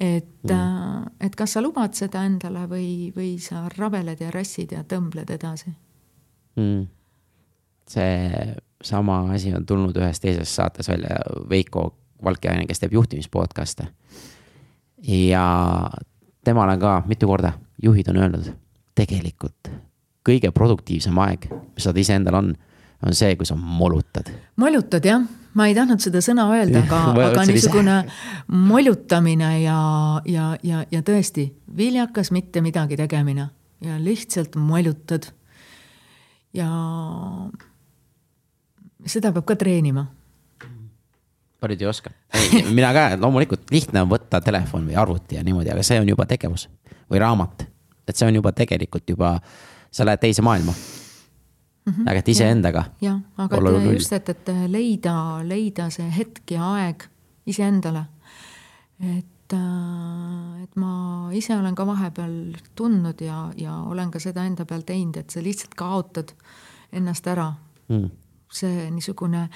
et mm., et kas sa lubad seda endale või, või sa rabeled ja rassid ja tõmbled edasi Mm. see sama asi on tulnud ühes teises saates välja, Veiko Valkeaine, kes teeb juhtimispodcast'e. ja temale ka mitu korda juhid on öelnud, tegelikult kõige produktiivsem aeg, mis sul iseendal on, on see, kui sa molutad. molutad jah, ma ei tahtnud seda sõna öelda, aga, aga niisugune molutamine ja, ja, ja, ja tõesti viljakas mitte midagi tegemine ja lihtsalt molutad. ja seda peab ka treenima. paljud ei oska. mina ka, loomulikult lihtne on võtta telefon või arvuti ja niimoodi, aga see on juba tegevus või raamat. Et see on juba tegelikult juba, sa lähed teise maailma mm. -hmm, aga et iseendaga. jah, aga et just, et, et leida, leida see hetk ja aeg iseendale. et, äh, et ma ise olen ka vahepeal tundnud ja, ja olen ka seda enda peal teinud, et sa lihtsalt kaotad ennast ära Mm. see niisugune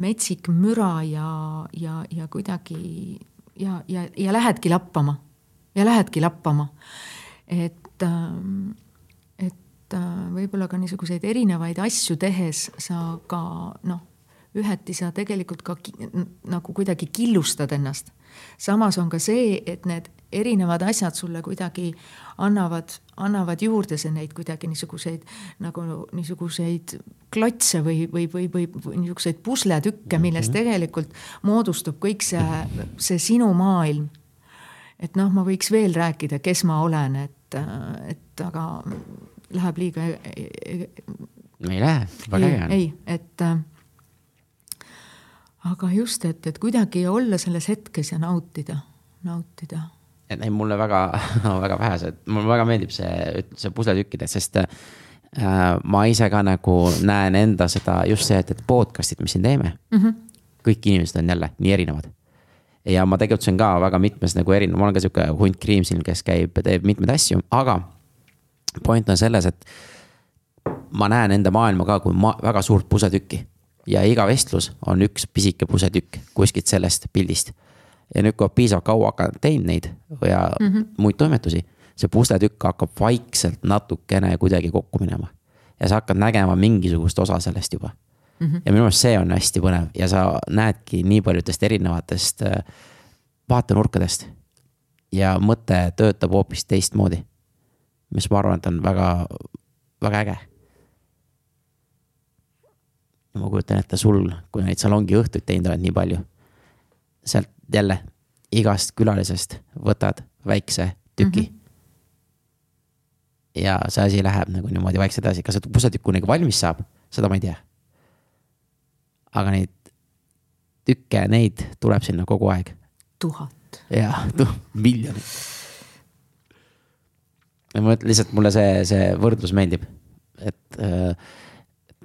metsik müra ja, ja, ja kuidagi ja, ja, ja lähedki lappama ja lähedki lappama. Et, ähm, et äh, võib-olla ka niisuguseid erinevaid asju tehes sa ka noh, üheti sa tegelikult ka nagu kuidagi killustad ennast. samas on ka see, et need erinevad asjad sulle kuidagi annavad, annavad juurde see neid kuidagi niisuguseid nagu niisuguseid klotse või, või, või, või, või niisuguseid pusletükke, millest tegelikult moodustub kõik see, see sinu maailm. Et noh, ma võiks veel rääkida, kes ma olen, et, et aga läheb liiga e-, e- ei lähe, väga ei äge, on. ei, et äh, aga just, et, et kuidagi olla selles hetkes ja nautida, nautida et ei, mulle väga, väga vähesed, mulle väga meeldib see, see pusletükkide, sest äh, ma ise ka nagu näen enda seda just see, et, et podcast'id, mis siin teeme mm. -hmm. kõik inimesed on jälle nii erinevad. Ja ma tegutsen ka väga mitmes nagu erinev, ma olen ka sihuke hunt kriim siin, kes käib, teeb mitmeid asju, aga point on selles, et ma näen enda maailma ka kui ma väga suurt pusetükki ja iga vestlus on üks pisike pusetükk kuskilt sellest pildist. ja nüüd, kui piisavalt kaua hakkan teinud neid ja mm -hmm. muid toimetusi, see pusletükk hakkab vaikselt natukene kuidagi kokku minema. ja sa hakkad nägema mingisugust osa sellest juba mm. -hmm. ja minu meelest see on hästi põnev ja sa näedki nii paljudest erinevatest äh, vaatenurkadest. ja mõte töötab hoopis teistmoodi. mis ma arvan, et on väga, väga äge ja ma kujutan ette sul, kui neid salongi õhtuid teinud oled nii palju. sealt jälle igast külalisest võtad väikse tüki mm. -hmm. ja see asi läheb nagu niimoodi vaikselt edasi, kas see pusletükk kunagi valmis saab, seda ma ei tea. Aga neid tükke, neid tuleb sinna kogu aeg tuhat. ja noh, miljonid. ma mõtlen lihtsalt mulle see, see võrdlus meeldib, et äh,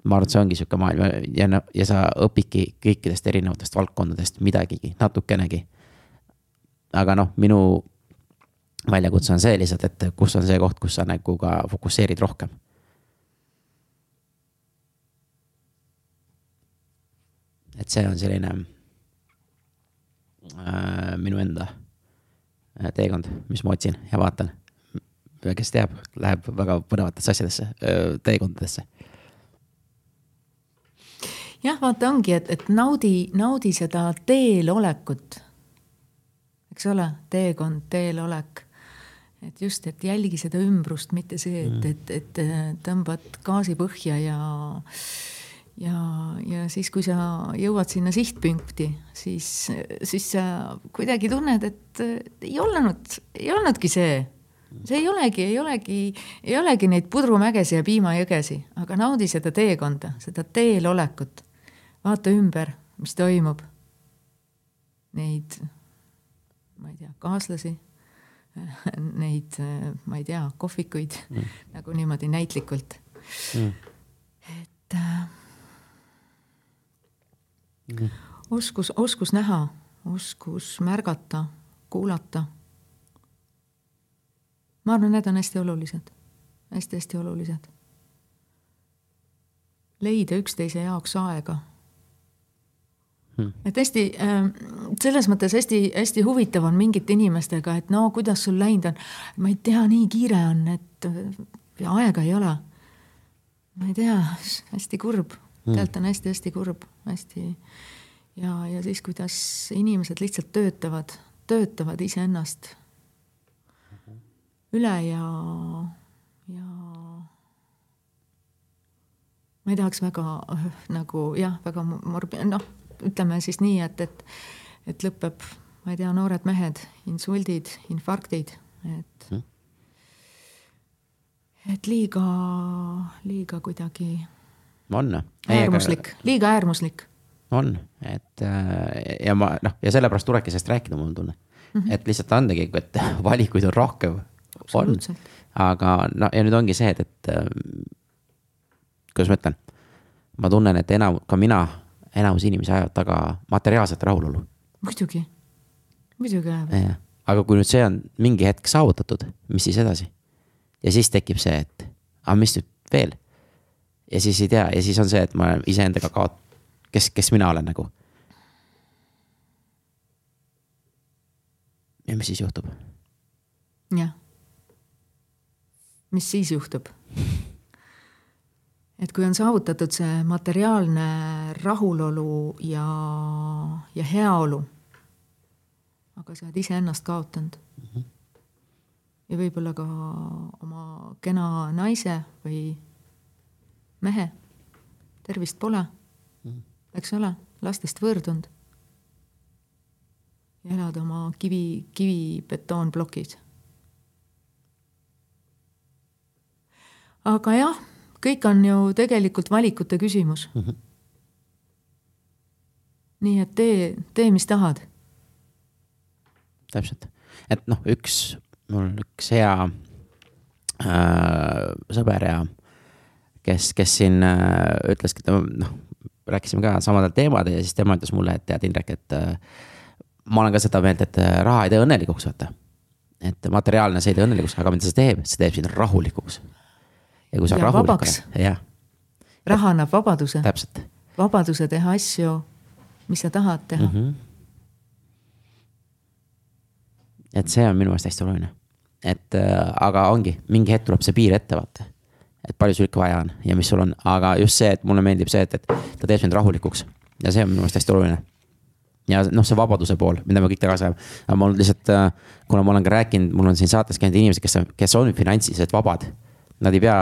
ma arvan, et see ongi sihuke maailm ja, ja, ja sa õpidki kõikidest erinevatest valdkondadest midagigi, natukenegi. aga noh, minu väljakutse on see lihtsalt, et kus on see koht, kus sa nagu ka fokusseerid rohkem. Et see on selline äh, minu enda äh, teekond, mis ma otsin ja vaatan. kes teab, läheb väga põnevatesse asjadesse, teekondadesse. jah, vaata ongi, et, et naudi, naudi seda teel olekut. eks ole, teekond, teel olek. et just, et jälgi seda ümbrust, mitte see, et, et, et äh, tõmbad gaasi põhja ja ja, ja siis, kui sa jõuad sinna sihtpunkti, siis, siis sa kuidagi tunned, et ei olnud, ei olnudki see, see ei olegi, ei olegi, ei olegi neid pudrumägesi ja piimajõgesi, aga naudi seda teekonda, seda teel olekut. vaata ümber, mis toimub. Neid, ma ei tea, kaaslasi, neid, ma ei tea, kohvikuid mm. nagu niimoodi näitlikult mm.. et äh, mm. oskus, oskus näha, oskus märgata, kuulata ma arvan, need on hästi olulised hästi,, hästi-hästi olulised. leida üksteise jaoks aega hmm.. et hästi, ähm, selles mõttes hästi-hästi huvitav on mingite inimestega, et no kuidas sul läinud on. ma ei tea, nii kiire on, et aega ei ole. ma ei tea, hästi kurb hmm., tegelikult on hästi-hästi kurb, hästi ja, ja siis, kuidas inimesed lihtsalt töötavad, töötavad iseennast üle ja, ja ma ei tahaks väga nagu jah, väga morbi-, noh, ütleme siis nii, et, et, et lõpeb, ma ei tea, noored mehed, insuldid, infarktid, et mm., et liiga, liiga kuidagi. On. äärmuslik, liiga äärmuslik. on, et ja ma noh, ja sellepärast tulebki sellest rääkida, mul on tunne mm. -hmm. et lihtsalt andagi, et valikuid on rohkem on, aga no ja nüüd ongi see, et, et äh, kuidas ma ütlen, ma tunnen, et enam, ka mina, enamus inimesi ajavad taga materiaalset rahulolu. muidugi, muidugi ajavad. aga kui nüüd see on mingi hetk saavutatud, mis siis edasi? ja siis tekib see, et aga mis nüüd veel? Ja siis ei tea ja siis on see, et ma iseendaga kaot-, kes, kes mina olen nagu. ja mis siis juhtub? jah mis siis juhtub? et kui on saavutatud see materiaalne rahulolu ja, ja heaolu, aga sa oled iseennast kaotanud mm. -hmm. ja võib-olla ka oma kena naise või mehe, tervist pole mm, eks ole, lastest võõrdunud. ja elad oma kivi, kivibetoonplokis aga jah, kõik on ju tegelikult valikute küsimus mm. -hmm. nii et tee, tee, mis tahad. täpselt, et noh, üks, mul üks hea äh, sõber ja kes, kes siin äh, ütleski, et noh, rääkisime ka samadel teemadel ja siis tema ütles mulle, et tead, Indrek, et äh, ma olen ka seda meelt, et äh, raha ei tee õnnelikuks, vaata. et materiaalne see ei tee õnnelikuks, aga mida see teeb, see teeb sind rahulikuks ja kui sa ja rahulik oled, jah. raha annab vabaduse. täpselt. vabaduse teha asju, mis sa tahad teha mm. -hmm. et see on minu meelest hästi oluline. et äh, aga ongi, mingi hetk tuleb see piir ette vaata. Et palju ikka vaja on ja mis sul on, aga just see, et mulle meeldib see, et, et ta teeb sind rahulikuks ja see on minu meelest hästi oluline ja noh, see vabaduse pool, mida me kõik tagasi ajame. aga mul lihtsalt, äh, kuna ma olen ka rääkinud, mul on siin saates käinud inimesed, kes kes on finantsiliselt vabad nad ei pea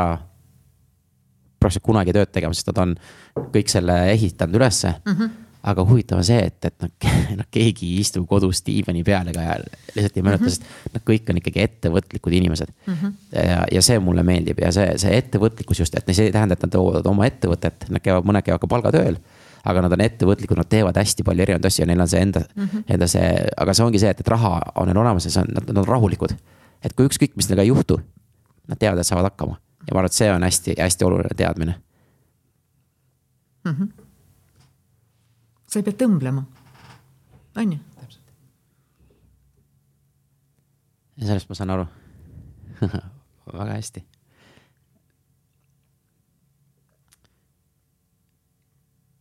praktiliselt kunagi tööd tegema, sest nad on kõik selle ehitanud ülesse mm. -hmm. Aga huvitav on see, et, et noh, noh, keegi ei istu kodus diivani peal ega lihtsalt ei mäleta mm, -hmm. sest nad kõik on ikkagi ettevõtlikud inimesed mm. -hmm. ja, ja see mulle meeldib ja see, see ettevõtlikkus just, et see ei tähenda, et nad toovad oma ettevõtet, nad käivad, mõned käivad ka palgatööl aga nad on ettevõtlikud, nad teevad hästi palju erinevaid asju ja neil on see enda mm, -hmm. enda see, aga see ongi see, et, et raha on neil olemas ja see on, nad, nad on rahulikud. et kui ükskõik, mis nendega ei juhtu, nad teavad, et saavad hakkama ja ma arvan, et see on hästi-hästi oluline teadmine mm. -hmm. Sa ei pea tõmblema, on ju? ja sellest ma saan aru väga hästi.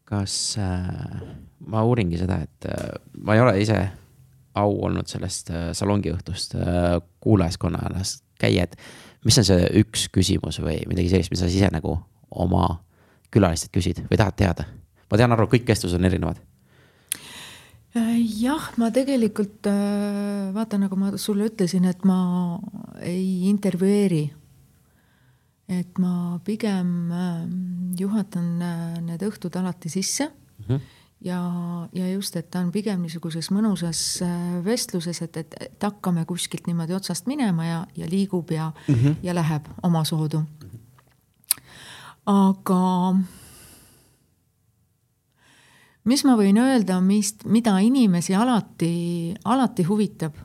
kas äh,, ma uuringi seda, et äh, ma ei ole ise au olnud sellest äh, salongiõhtust äh, kuulajaskonnas käia, et mis on see üks küsimus või midagi sellist, mida sa ise nagu oma külalistelt küsid või tahad teada? Ma tean aru, kõik vestlused on erinevad. Äh, jah, ma tegelikult äh, vaata, nagu ma sulle ütlesin, et ma ei intervjueeri. et ma pigem äh, juhatan need õhtud alati sisse mm. -hmm. ja, ja just, et ta on pigem niisuguses mõnusas äh, vestluses, et, et, et hakkame kuskilt niimoodi otsast minema ja, ja liigub ja mm, -hmm. ja läheb omasoodu. aga mis ma võin öelda, mis, mida inimesi alati, alati huvitab,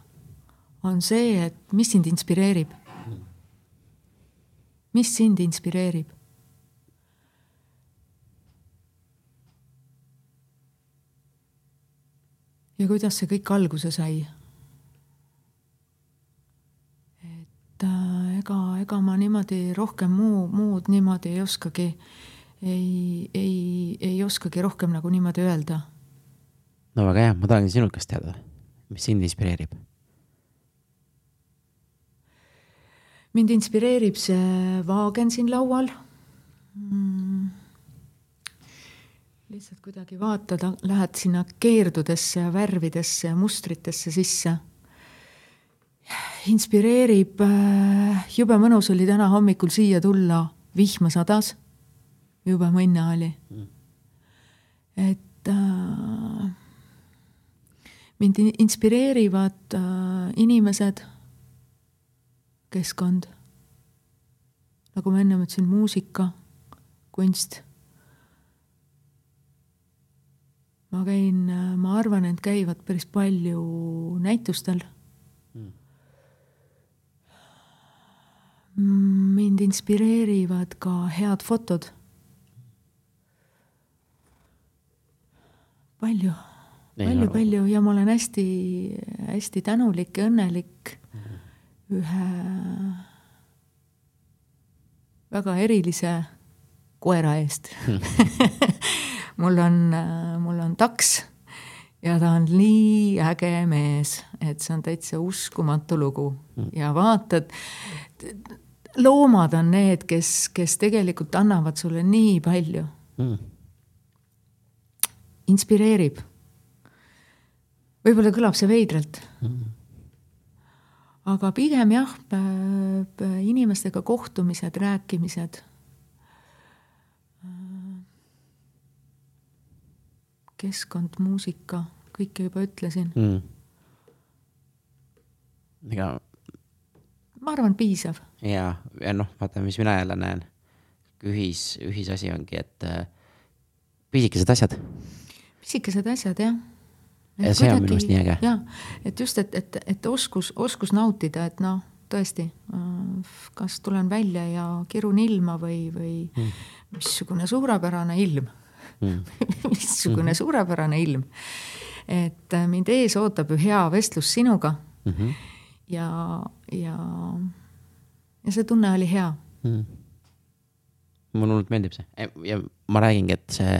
on see, et mis sind inspireerib. mis sind inspireerib ja kuidas see kõik alguse sai. et äh, ega, ega ma niimoodi rohkem muu, muud niimoodi ei oskagi, ei, ei, ei oskagi rohkem nagu niimoodi öelda. no väga hea, ma tahangi sinult käest teada, mis sind inspireerib? mind inspireerib see vaagen siin laual mm lihtsalt kuidagi vaatad, lähed sinna keerdudesse ja värvidesse ja mustritesse sisse. inspireerib, äh, jube mõnus oli täna hommikul siia tulla, vihma sadas, jube mõnna oli. et äh, mind inspireerivad äh, inimesed, keskkond, nagu ma enne ütlesin, muusika, kunst. Ma käin, ma arvan, et käivad päris palju näitustel. Mm.. mind inspireerivad ka head fotod. Palju, palju, palju. Ja ma olen hästi-hästi tänulik ja õnnelik mm. ühe väga erilise koera eest. Mul on, mul on taks ja ta on nii äge mees, et see on täitsa uskumatu lugu. Mm. ja vaatad, loomad on need, kes, kes tegelikult annavad sulle nii palju. Mm.. Inspireerib. võib-olla kõlab see veidralt mm. aga pigem jah, inimestega kohtumised, rääkimised keskkond, muusika, kõike juba ütlesin mm.. ega. ma arvan, piisav. ja, ja noh, vaata, mis mina jälle näen. ühis, ühisasi ongi, et äh, pisikesed asjad. Pisikesed asjad, jah. ja see kuidagi, on minu meelest nii äge. jah, et just, et, et, et oskus, oskus nautida, et noh, tõesti, äh, kas tulen välja ja kirun ilma või, või mm. missugune suurepärane ilm mm. missugune mm. suurepärane ilm. et äh, mind ees ootab ju hea vestlus sinuga mm. -hmm. ja, ja, ja see tunne oli hea mm.. mulle hullult meeldib see ja ma räägingi, et see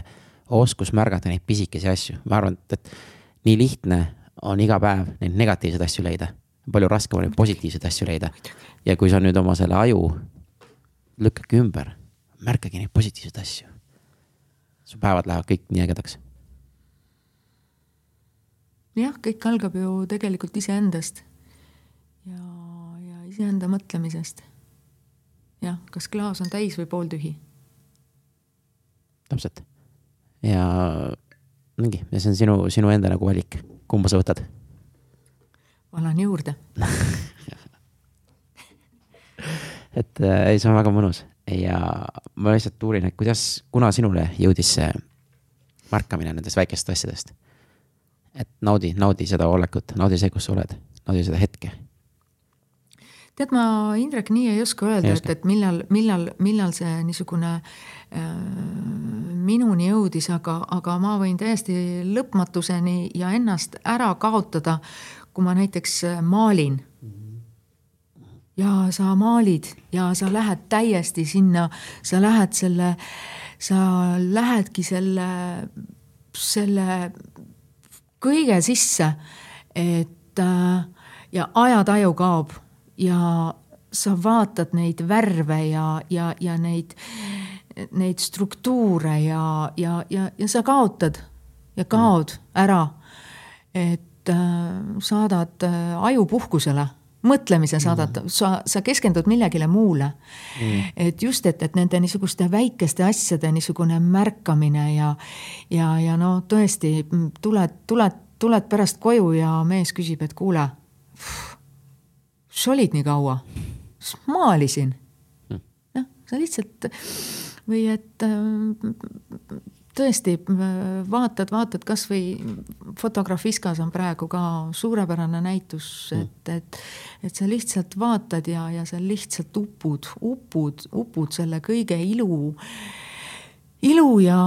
oskus märgata neid pisikesi asju, ma arvan, et, nii lihtne on iga päev neid negatiivseid asju leida. palju raskem on neid positiivseid asju leida. ja kui sa nüüd oma selle aju lükkadki ümber, märkagi neid positiivseid asju su päevad lähevad kõik nii ägedaks. jah, kõik algab ju tegelikult iseendast ja, ja iseenda mõtlemisest. jah, kas klaas on täis või pooltühi. täpselt. Ja ongi, ja see on sinu, sinu enda nagu valik, kumba sa võtad? valan juurde et äh, ei, see on väga mõnus ja ma lihtsalt uurin, et kuidas, kuna sinule jõudis see märkamine nendest väikestest asjadest? et naudi, naudi seda olekut, naudi see, kus sa oled, naudi seda hetke. Tead, ma, Indrek, nii ei oska öelda, et, et millal, millal, millal see niisugune äh, minuni jõudis, aga, aga ma võin täiesti lõpmatuseni ja ennast ära kaotada, kui ma näiteks maalin. Ja sa maalid ja sa lähed täiesti sinna, sa lähed selle, sa lähedki selle, selle kõige sisse, et äh, ja ajataju kaob ja sa vaatad neid värve ja, ja, ja neid, neid struktuure ja, ja, ja, ja sa kaotad ja kaod ära. et äh, saadad äh, aju puhkusele mõtlemise saadad mm., sa, sa keskendud millegile muule mm.. et just, et, et nende niisuguste väikeste asjade niisugune märkamine ja, ja, ja no tõesti tuled, tuled, tuled pärast koju ja mees küsib, et kuule, sa olid nii kaua? maalisin mm.. noh, sa lihtsalt või et tõesti vaatad, vaatad kasvõi Fotografiskas on praegu ka suurepärane näitus, mm. et, et, et sa lihtsalt vaatad ja, ja sa lihtsalt upud, upud, upud selle kõige ilu, ilu ja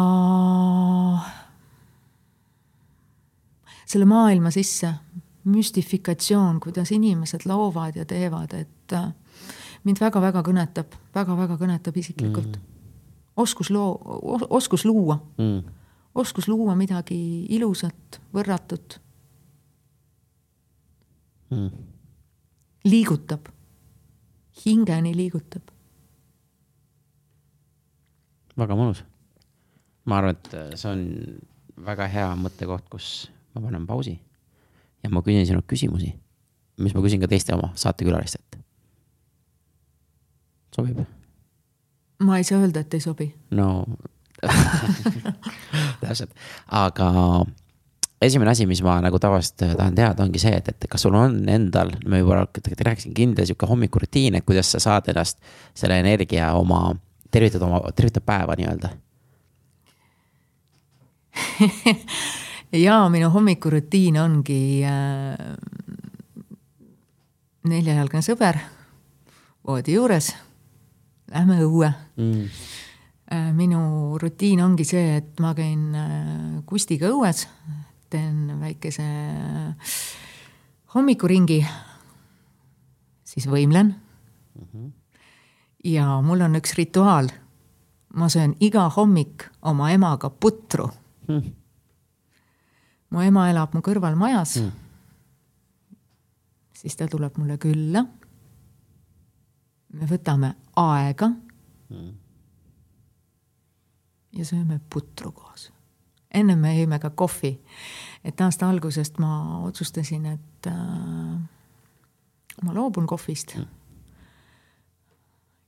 selle maailma sisse, müstifikatsioon, kuidas inimesed loovad ja teevad, et mind väga-väga kõnetab väga,, väga-väga kõnetab isiklikult. Mm. Oskus loo, oskus luua. Mm., oskus luua midagi ilusat, võrratut. Mm.. liigutab, hingeni liigutab. väga mõnus. ma arvan, et see on väga hea mõttekoht, kus ma panen pausi ja ma küsin sinult küsimusi, mis ma küsin ka teiste oma saatekülalistelt. sobib? ma ei saa öelda, et ei sobi. no täpselt, aga esimene asi, mis ma nagu tavaliselt tahan teada, ongi see, et, et kas sul on endal, me juba tegelikult rääkisin, kindel sihuke hommikurutiin, et kuidas sa saad ennast selle energia oma, tervitada oma, tervitada päeva nii-öelda ja minu hommikurutiin ongi äh, neljajalgne sõber voodi juures lähme õue mm.. Äh, minu rutiin ongi see, et ma käin äh, Kustiga õues, teen väikese äh, hommikuringi, siis võimlen mm. -hmm. ja mul on üks rituaal. ma söön iga hommik oma emaga putru mm.. Mu ema elab mu kõrval majas mm.. siis ta tuleb mulle külla me võtame aega mm. ja sööme putru koos. ennem me jõime ka kohvi. et aasta algusest ma otsustasin, et äh, ma loobun kohvist mm..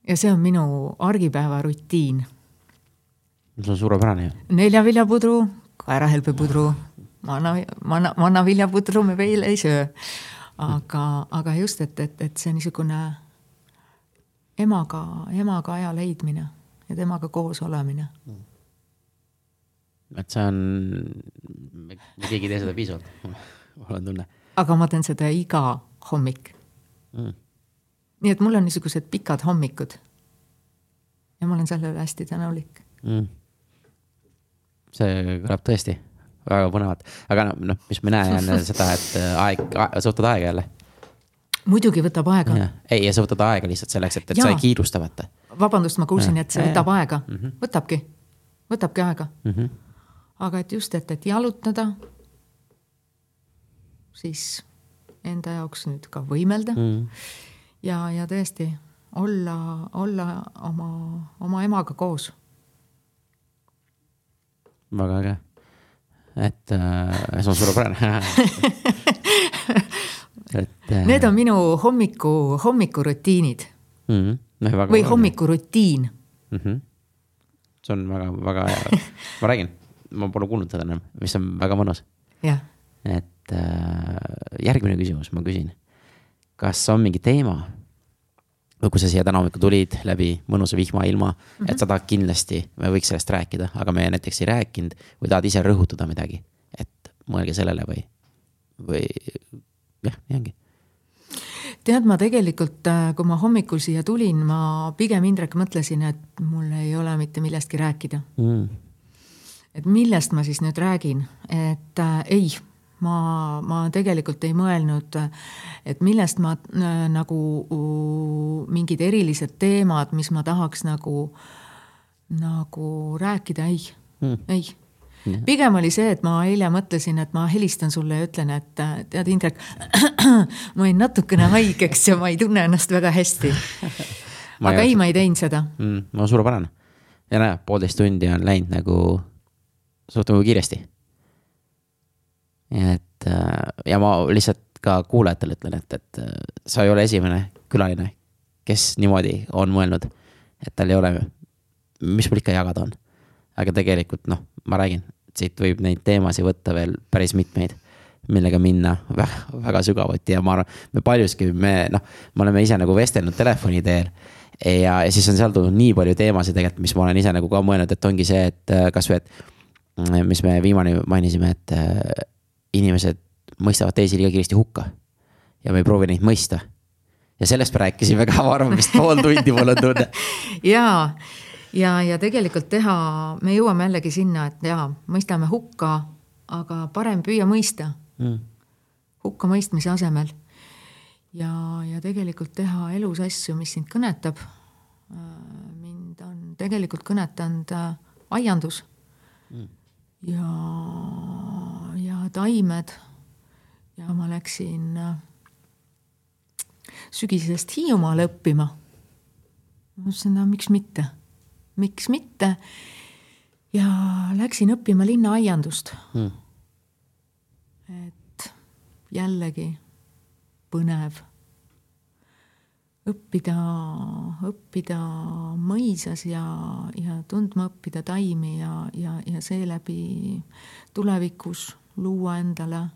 ja see on minu argipäeva rutiin. see on suurepärane ju. neljaviljapudru, kaerahelbepudru, manna, manna, mannaviljapudru me veel ei söö. aga, aga just, et, et, et see niisugune emaga, emaga aja leidmine ja temaga koos olemine. Mm.. et see on, keegi ei tee seda piisavalt, mul on tunne. aga ma teen seda iga hommik. Mm.. nii et mul on niisugused pikad hommikud. ja ma olen selle üle hästi tänulik. Mm.. see kõlab tõesti väga põnevalt, aga noh, mis ma näen on seda, et aeg, sa võtad aega jälle muidugi võtab aega. ei, ja sa võtad aega lihtsalt selleks, et, et ja. sa ei kiirusta, vaata. vabandust, ma kuulsin, et see ja, võtab ja. aega mm. -hmm. võtabki, võtabki aega mm. -hmm. aga et just, et, et jalutada, siis enda jaoks nüüd ka võimelda mm. -hmm. ja, ja tõesti olla, olla oma, oma emaga koos. väga äge, et äh, see on suurepärane et. Äh, Need on minu hommiku, hommikurutiinid mm. -hmm. No, või oluline. hommikurutiin mm. -hmm. see on väga, väga hea, ma räägin, ma pole kuulnud seda enam, mis on väga mõnus. et äh, järgmine küsimus ma küsin. kas on mingi teema, kui sa siia täna hommikul tulid läbi mõnusa vihmailma mm, -hmm. et sa tahad kindlasti, me võiks sellest rääkida, aga me näiteks ei rääkinud või tahad ise rõhutada midagi, et mõelge sellele või, või jah, nii ongi. Tead, ma tegelikult, äh, kui ma hommikul siia tulin, ma pigem, Indrek, mõtlesin, et mul ei ole mitte millestki rääkida. Mm.. et millest ma siis nüüd räägin, et äh, ei, ma, ma tegelikult ei mõelnud, et millest ma äh, nagu mingid erilised teemad, mis ma tahaks nagu, nagu rääkida, ei mm., ei pigem oli see, et ma eile mõtlesin, et ma helistan sulle ja ütlen, et äh, tead, Indrek, ma jäin natukene haigeks ja ma ei tunne ennast väga hästi. aga ei, ma ei teinud seda mm,. no suurepärane. ja näe, poolteist tundi on läinud nagu suht nagu kiiresti. Et äh, ja ma lihtsalt ka kuulajatele ütlen, et, et äh, sa ei ole esimene külaline, kes niimoodi on mõelnud, et tal ei ole, mis mul ikka jagada on. aga tegelikult noh, ma räägin, siit võib neid teemasid võtta veel päris mitmeid, millega minna väga, väga sügavuti ja ma arvan, me paljuski, me noh, me oleme ise nagu vestelnud telefoni teel. ja, ja siis on seal tulnud nii palju teemasid tegelikult, mis ma olen ise nagu ka mõelnud, et ongi see, et äh, kasvõi, et mm, mis me viimane mainisime, et inimesed mõistavad teisi liiga kiiresti hukka. ja me ei proovi neid mõista. ja sellest me rääkisime ka, ma arvan, vist pool tundi, mul on tunne. ja, ja, ja tegelikult teha, me jõuame jällegi sinna, et jaa, mõistame hukka, aga parem püüa mõista mm. hukkamõistmise asemel. ja, ja tegelikult teha elus asju, mis sind kõnetab. mind on tegelikult kõnetanud äh, aiandus mm. ja taimed ja ma läksin äh, sügisest Hiiumaale õppima. ma mõtlesin, no miks mitte, miks mitte. ja läksin õppima linnaaiandust hmm.. et jällegi põnev õppida, õppida mõisas ja, ja tundma õppida taimi ja, ja, ja seeläbi tulevikus luua endale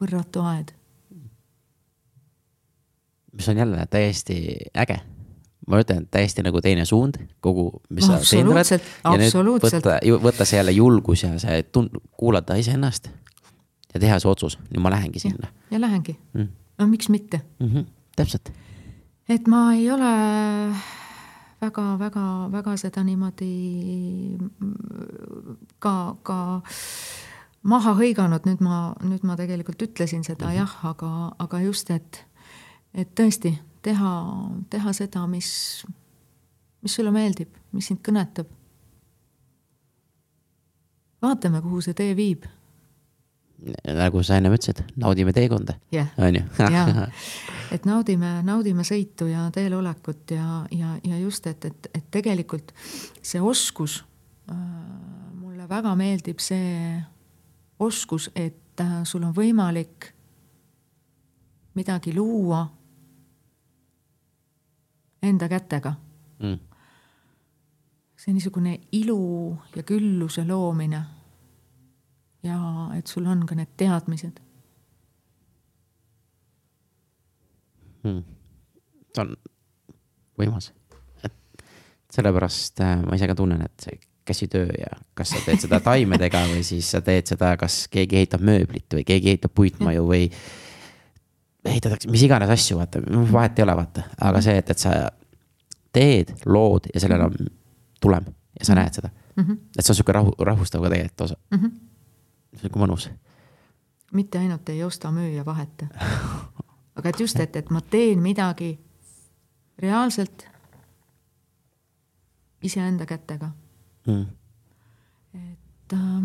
võrratu aed. mis on jälle täiesti äge. ma ütlen, täiesti nagu teine suund, kogu, mis sa teinud oled. ja nüüd võtta, võtta see jälle julgus ja see tund-, kuulata iseennast ja teha see otsus, nüüd ma lähengi sinna. ja lähengi mm., no miks mitte mm. -hmm. täpselt. et ma ei ole väga, väga, väga seda niimoodi ka, ka maha hõiganud, nüüd ma, nüüd ma tegelikult ütlesin seda mm -hmm. jah, aga, aga just, et, et tõesti teha, teha seda, mis, mis sulle meeldib, mis sind kõnetab. vaatame, kuhu see tee viib. nagu sa ennem ütlesid, naudime teekonda yeah., on ju et naudime, naudime sõitu ja teel olekut ja, ja, ja just, et, et, et tegelikult see oskus äh, mulle väga meeldib see oskus, et äh, sul on võimalik midagi luua enda kätega mm.. see niisugune ilu ja külluse loomine. ja et sul on ka need teadmised mm.. see on võimas. et sellepärast äh, ma ise ka tunnen, et see käsitöö ja kas sa teed seda taimedega või siis sa teed seda, kas keegi ehitab mööblit või keegi ehitab puitmaju või ehitatakse mis iganes asju, vaata, vahet ei ole, vaata, aga see, et, et sa teed, lood ja sellel on tulem ja sa näed seda mm. -hmm. et see on sihuke rahu, rahustav ka tegelikult osa mm. -hmm. sihuke mõnus. mitte ainult ei osta, müü ja vaheta. aga et just, et, et ma teen midagi reaalselt iseenda kätega mm.. et äh,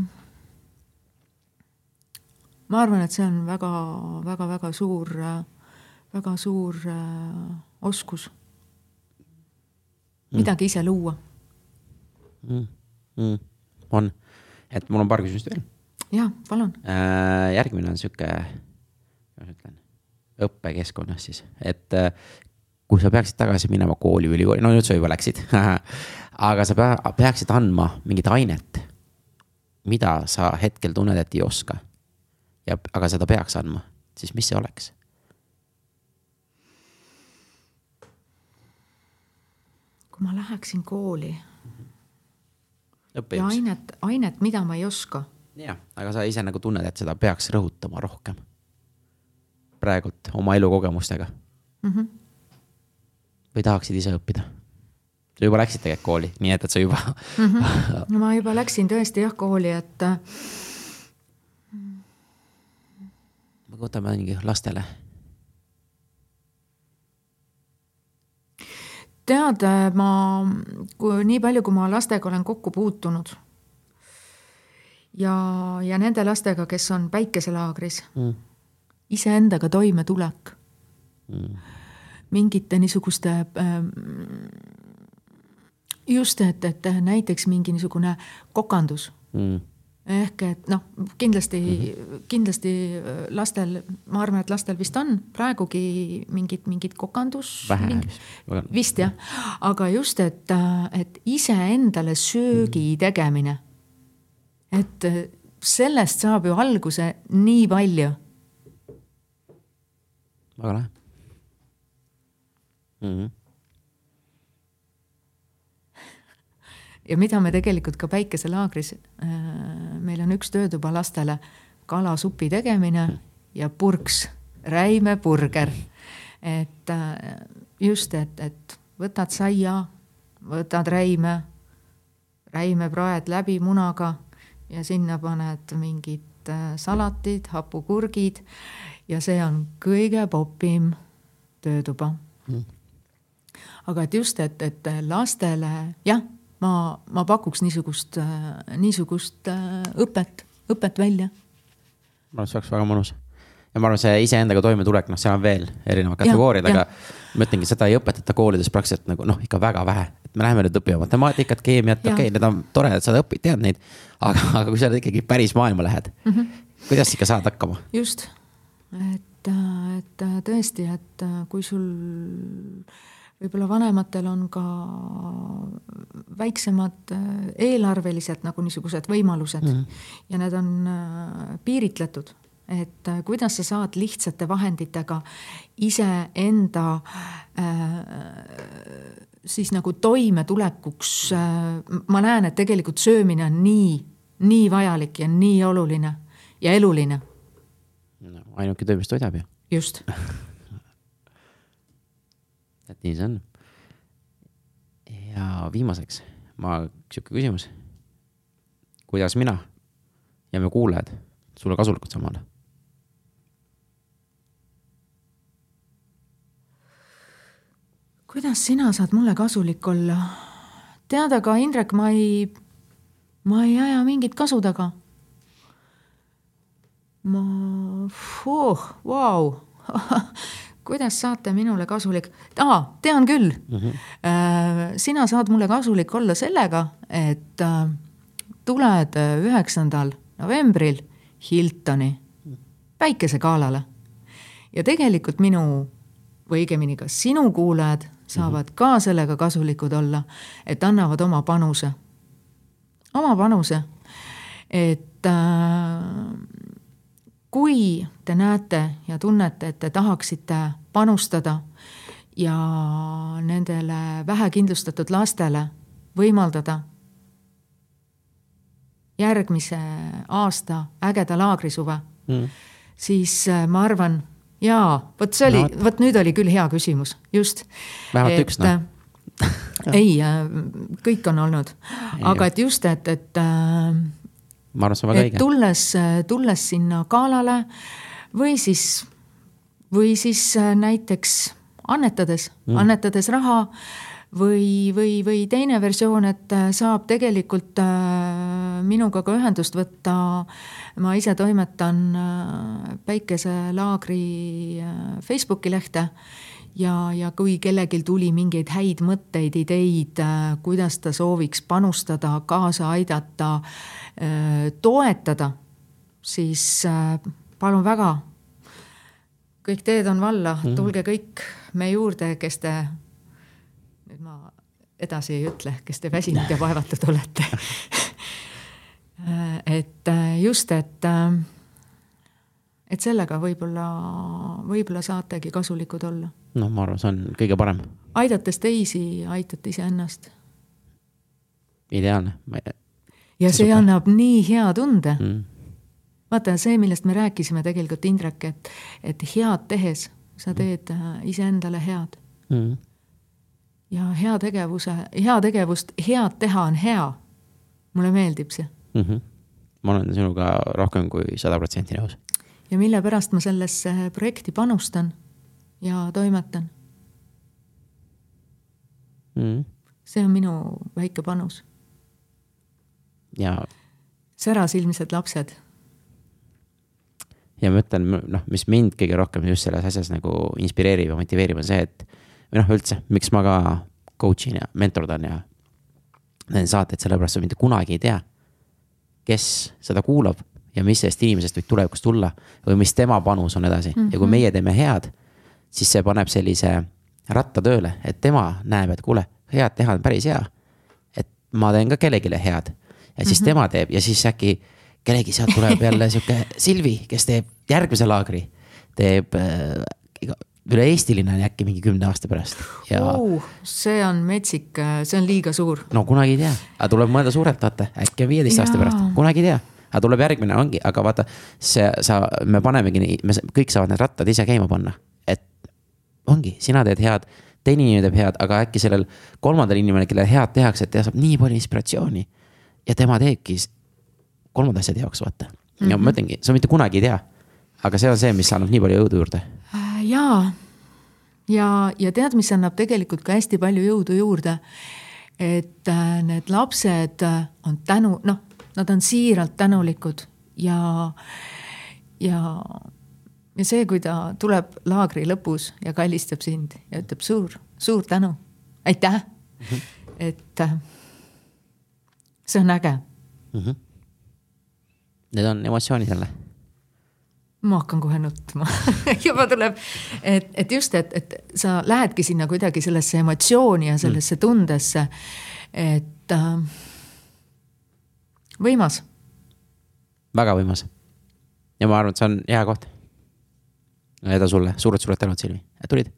ma arvan, et see on väga-väga-väga suur, väga suur äh, oskus mm. midagi ise luua mm.. Mm. on, et mul on paar küsimust veel. ja, palun äh,. järgmine on sihuke, kuidas ma ütlen, õppekeskkonnas siis, et äh, kui sa peaksid tagasi minema kooli või ülikooli, no nüüd sa juba läksid aga sa pea, peaksid andma mingit ainet, mida sa hetkel tunned, et ei oska. ja, aga seda peaks andma, siis mis see oleks? kui ma läheksin kooli Õppejõuks. ja ainet, ainet, mida ma ei oska. jah, aga sa ise nagu tunned, et seda peaks rõhutama rohkem. praegult oma elukogemustega mm. -hmm või tahaksid ise õppida? sa juba läksid tegelikult kooli, nii et, et sa juba mm. -hmm. ma juba läksin tõesti jah kooli, et. Äh, võtame mingi lastele. tead, ma, kui nii palju, kui ma lastega olen kokku puutunud ja, ja nende lastega, kes on päikeselaagris mm., iseendaga toimetulek mm mingite niisuguste ähm, just, et, et näiteks mingi niisugune kokandus mm.. ehk et noh, kindlasti mm, -hmm. kindlasti lastel, ma arvan, et lastel vist on praegugi mingid, mingid kokandus. vähe vist, jah, aga just, et, et iseendale söögi tegemine. et sellest saab ju alguse nii palju. väga lahe mm. -hmm ja mida me tegelikult ka päikeselaagris, äh, meil on üks töötuba lastele kalasupi tegemine ja purks, räimepurger. et äh, just, et, et võtad saia, võtad räime, räime praed läbi munaga ja sinna paned mingid äh, salatid, hapukurgid ja see on kõige popim töötuba mm. Aga et just, et, et lastele jah ma, ma pakuks niisugust, niisugust äh, õpet, õpet välja. ma arvan, et see oleks väga mõnus. ja ma arvan, see iseendaga toimetulek, noh, seal on veel erinevad kategooriad, aga ma ütlengi, seda ei õpetata koolides praktiliselt nagu noh, ikka väga vähe. et me läheme nüüd õppima matemaatikat, keemiat, okei okay,, need on toredad, sa õpid, tead neid. aga, aga kui sa ikkagi päris maailma lähed mm, -hmm. kuidas ikka saad hakkama? just, et, et tõesti, et kui sul võib-olla vanematel on ka väiksemad äh, eelarvelised nagu niisugused võimalused mm -hmm. ja need on äh, piiritletud, et äh, kuidas sa saad lihtsate vahenditega iseenda äh, siis nagu toimetulekuks äh,, ma näen, et tegelikult söömine on nii, nii vajalik ja nii oluline ja eluline no,. ainuke töö, mis toidab ju. just et nii see on. ja viimaseks, ma, sihuke küsimus. kuidas mina ja me kuulajad sulle kasulikud saame olla? kuidas sina saad mulle kasulik olla? tead, aga Indrek, ma ei, ma ei aja mingit kasu taga. ma, vau kuidas saate minule kasulik, aa, tean küll mm. -hmm. sina saad mulle kasulik olla sellega, et äh, tuled äh, üheksandal novembril Hiltoni päikesegalale. ja tegelikult minu või õigemini ka sinu kuulajad saavad mm -hmm. ka sellega kasulikud olla, et annavad oma panuse, oma panuse, et äh, kui te näete ja tunnete, et te tahaksite panustada ja nendele vähekindlustatud lastele võimaldada järgmise aasta ägeda laagrisuve mm., siis äh, ma arvan, jaa, vot see oli vot nüüd oli küll hea küsimus, just. vähemalt üks noh ei, äh, kõik on olnud, aga et just, et, et äh, ma arvan, see on väga õige. tulles, tulles sinna galale või siis, või siis äh, näiteks annetades mm., annetades raha või, või, või teine versioon, et äh, saab tegelikult äh, minuga ka ühendust võtta. ma ise toimetan Päikeselaagri Facebooki lehte ja, ja kui kellelgi tuli mingeid häid mõtteid, ideid, kuidas ta sooviks panustada, kaasa aidata, toetada, siis äh, palun väga, kõik teed on valla mm., tulge kõik me juurde, kes te, nüüd ma edasi ei ütle, kes te väsinud ja vaevatud olete et just, et et sellega võib-olla, võib-olla saategi kasulikud olla. noh, ma arvan, see on kõige parem. aidates teisi, aitate iseennast. ideaalne. Ja see, see annab nii hea tunde mm. vaata, see, millest me rääkisime tegelikult, Indrek, et, et head tehes sa teed mm. iseendale head mm. ja heategevuse, heategevust, head teha on hea. mulle meeldib see mm. -hmm. ma olen sinuga rohkem kui sada protsenti nõus ja mille pärast ma sellesse projekti panustan ja toimetan mm.. see on minu väike panus. Ja. särasilmsed lapsed. ja ma ütlen, noh, mis mind kõige rohkem just selles asjas nagu inspireerib ja motiveerib, on see, et või noh, üldse, miks ma ka coach in ja mentordan ja teen saateid, sellepärast sa mitte kunagi ei tea, kes seda kuulab ja mis sellest inimesest võib tulevikus tulla või mis tema panus on edasi mm -hmm. ja kui Mhm. meie teeme head, siis see paneb sellise ratta tööle, et tema näeb, et kuule, head teha on päris hea. et ma teen ka kellelegi head ja siis mm -hmm. tema teeb ja siis äkki kellegi sealt tuleb jälle sihuke Silvi, kes teeb järgmise laagri, teeb äh, üle-eestiline on äkki mingi kümne aasta pärast ja uh,. see on metsik, see on liiga suur. no kunagi ei tea, aga tuleb mõelda suurelt, vaata, äkki on viieteist aasta pärast, kunagi ei tea. aga tuleb järgmine, ongi, aga vaata, see, sa, me panemegi me kõik saavad need rattad ise käima panna, et ongi, sina teed head, teine inimene teeb head, aga äkki sellel kolmandal inimene, kellele head tehakse, et ta saab nii palju inspiratsiooni ja tema teebki kolmanda asja teoks, vaata mm. -hmm. ja ma ütlengi, sa mitte kunagi ei tea, aga see on see, mis annab nii palju jõudu juurde. Äh, jaa, ja, ja tead, mis annab tegelikult ka hästi palju jõudu juurde. et äh, need lapsed äh, on tänu, noh, nad on siiralt tänulikud ja, ja, ja see, kui ta tuleb laagri lõpus ja kallistab sind ja ütleb suur, suur tänu, aitäh mm. -hmm. et see on äge, Need on emotsioonid jälle. ma hakkan kohe nutma juba tuleb, et, et just, et, et sa lähedki sinna kuidagi sellesse emotsiooni ja sellesse tundesse. et äh, võimas, väga võimas. ja ma arvan, et see on hea koht. Eda sulle suured-suured tänud, Silvi, et tulid.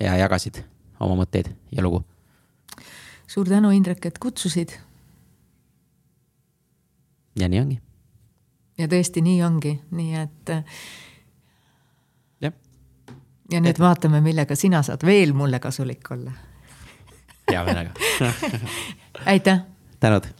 ja jagasid oma mõtteid ja lugu. suur tänu, Indrek, et kutsusid ja nii ongi. ja tõesti nii ongi, nii et äh, jah, ja nüüd vaatame, millega sina saad veel mulle kasulik olla. hea meelega. aitäh tänud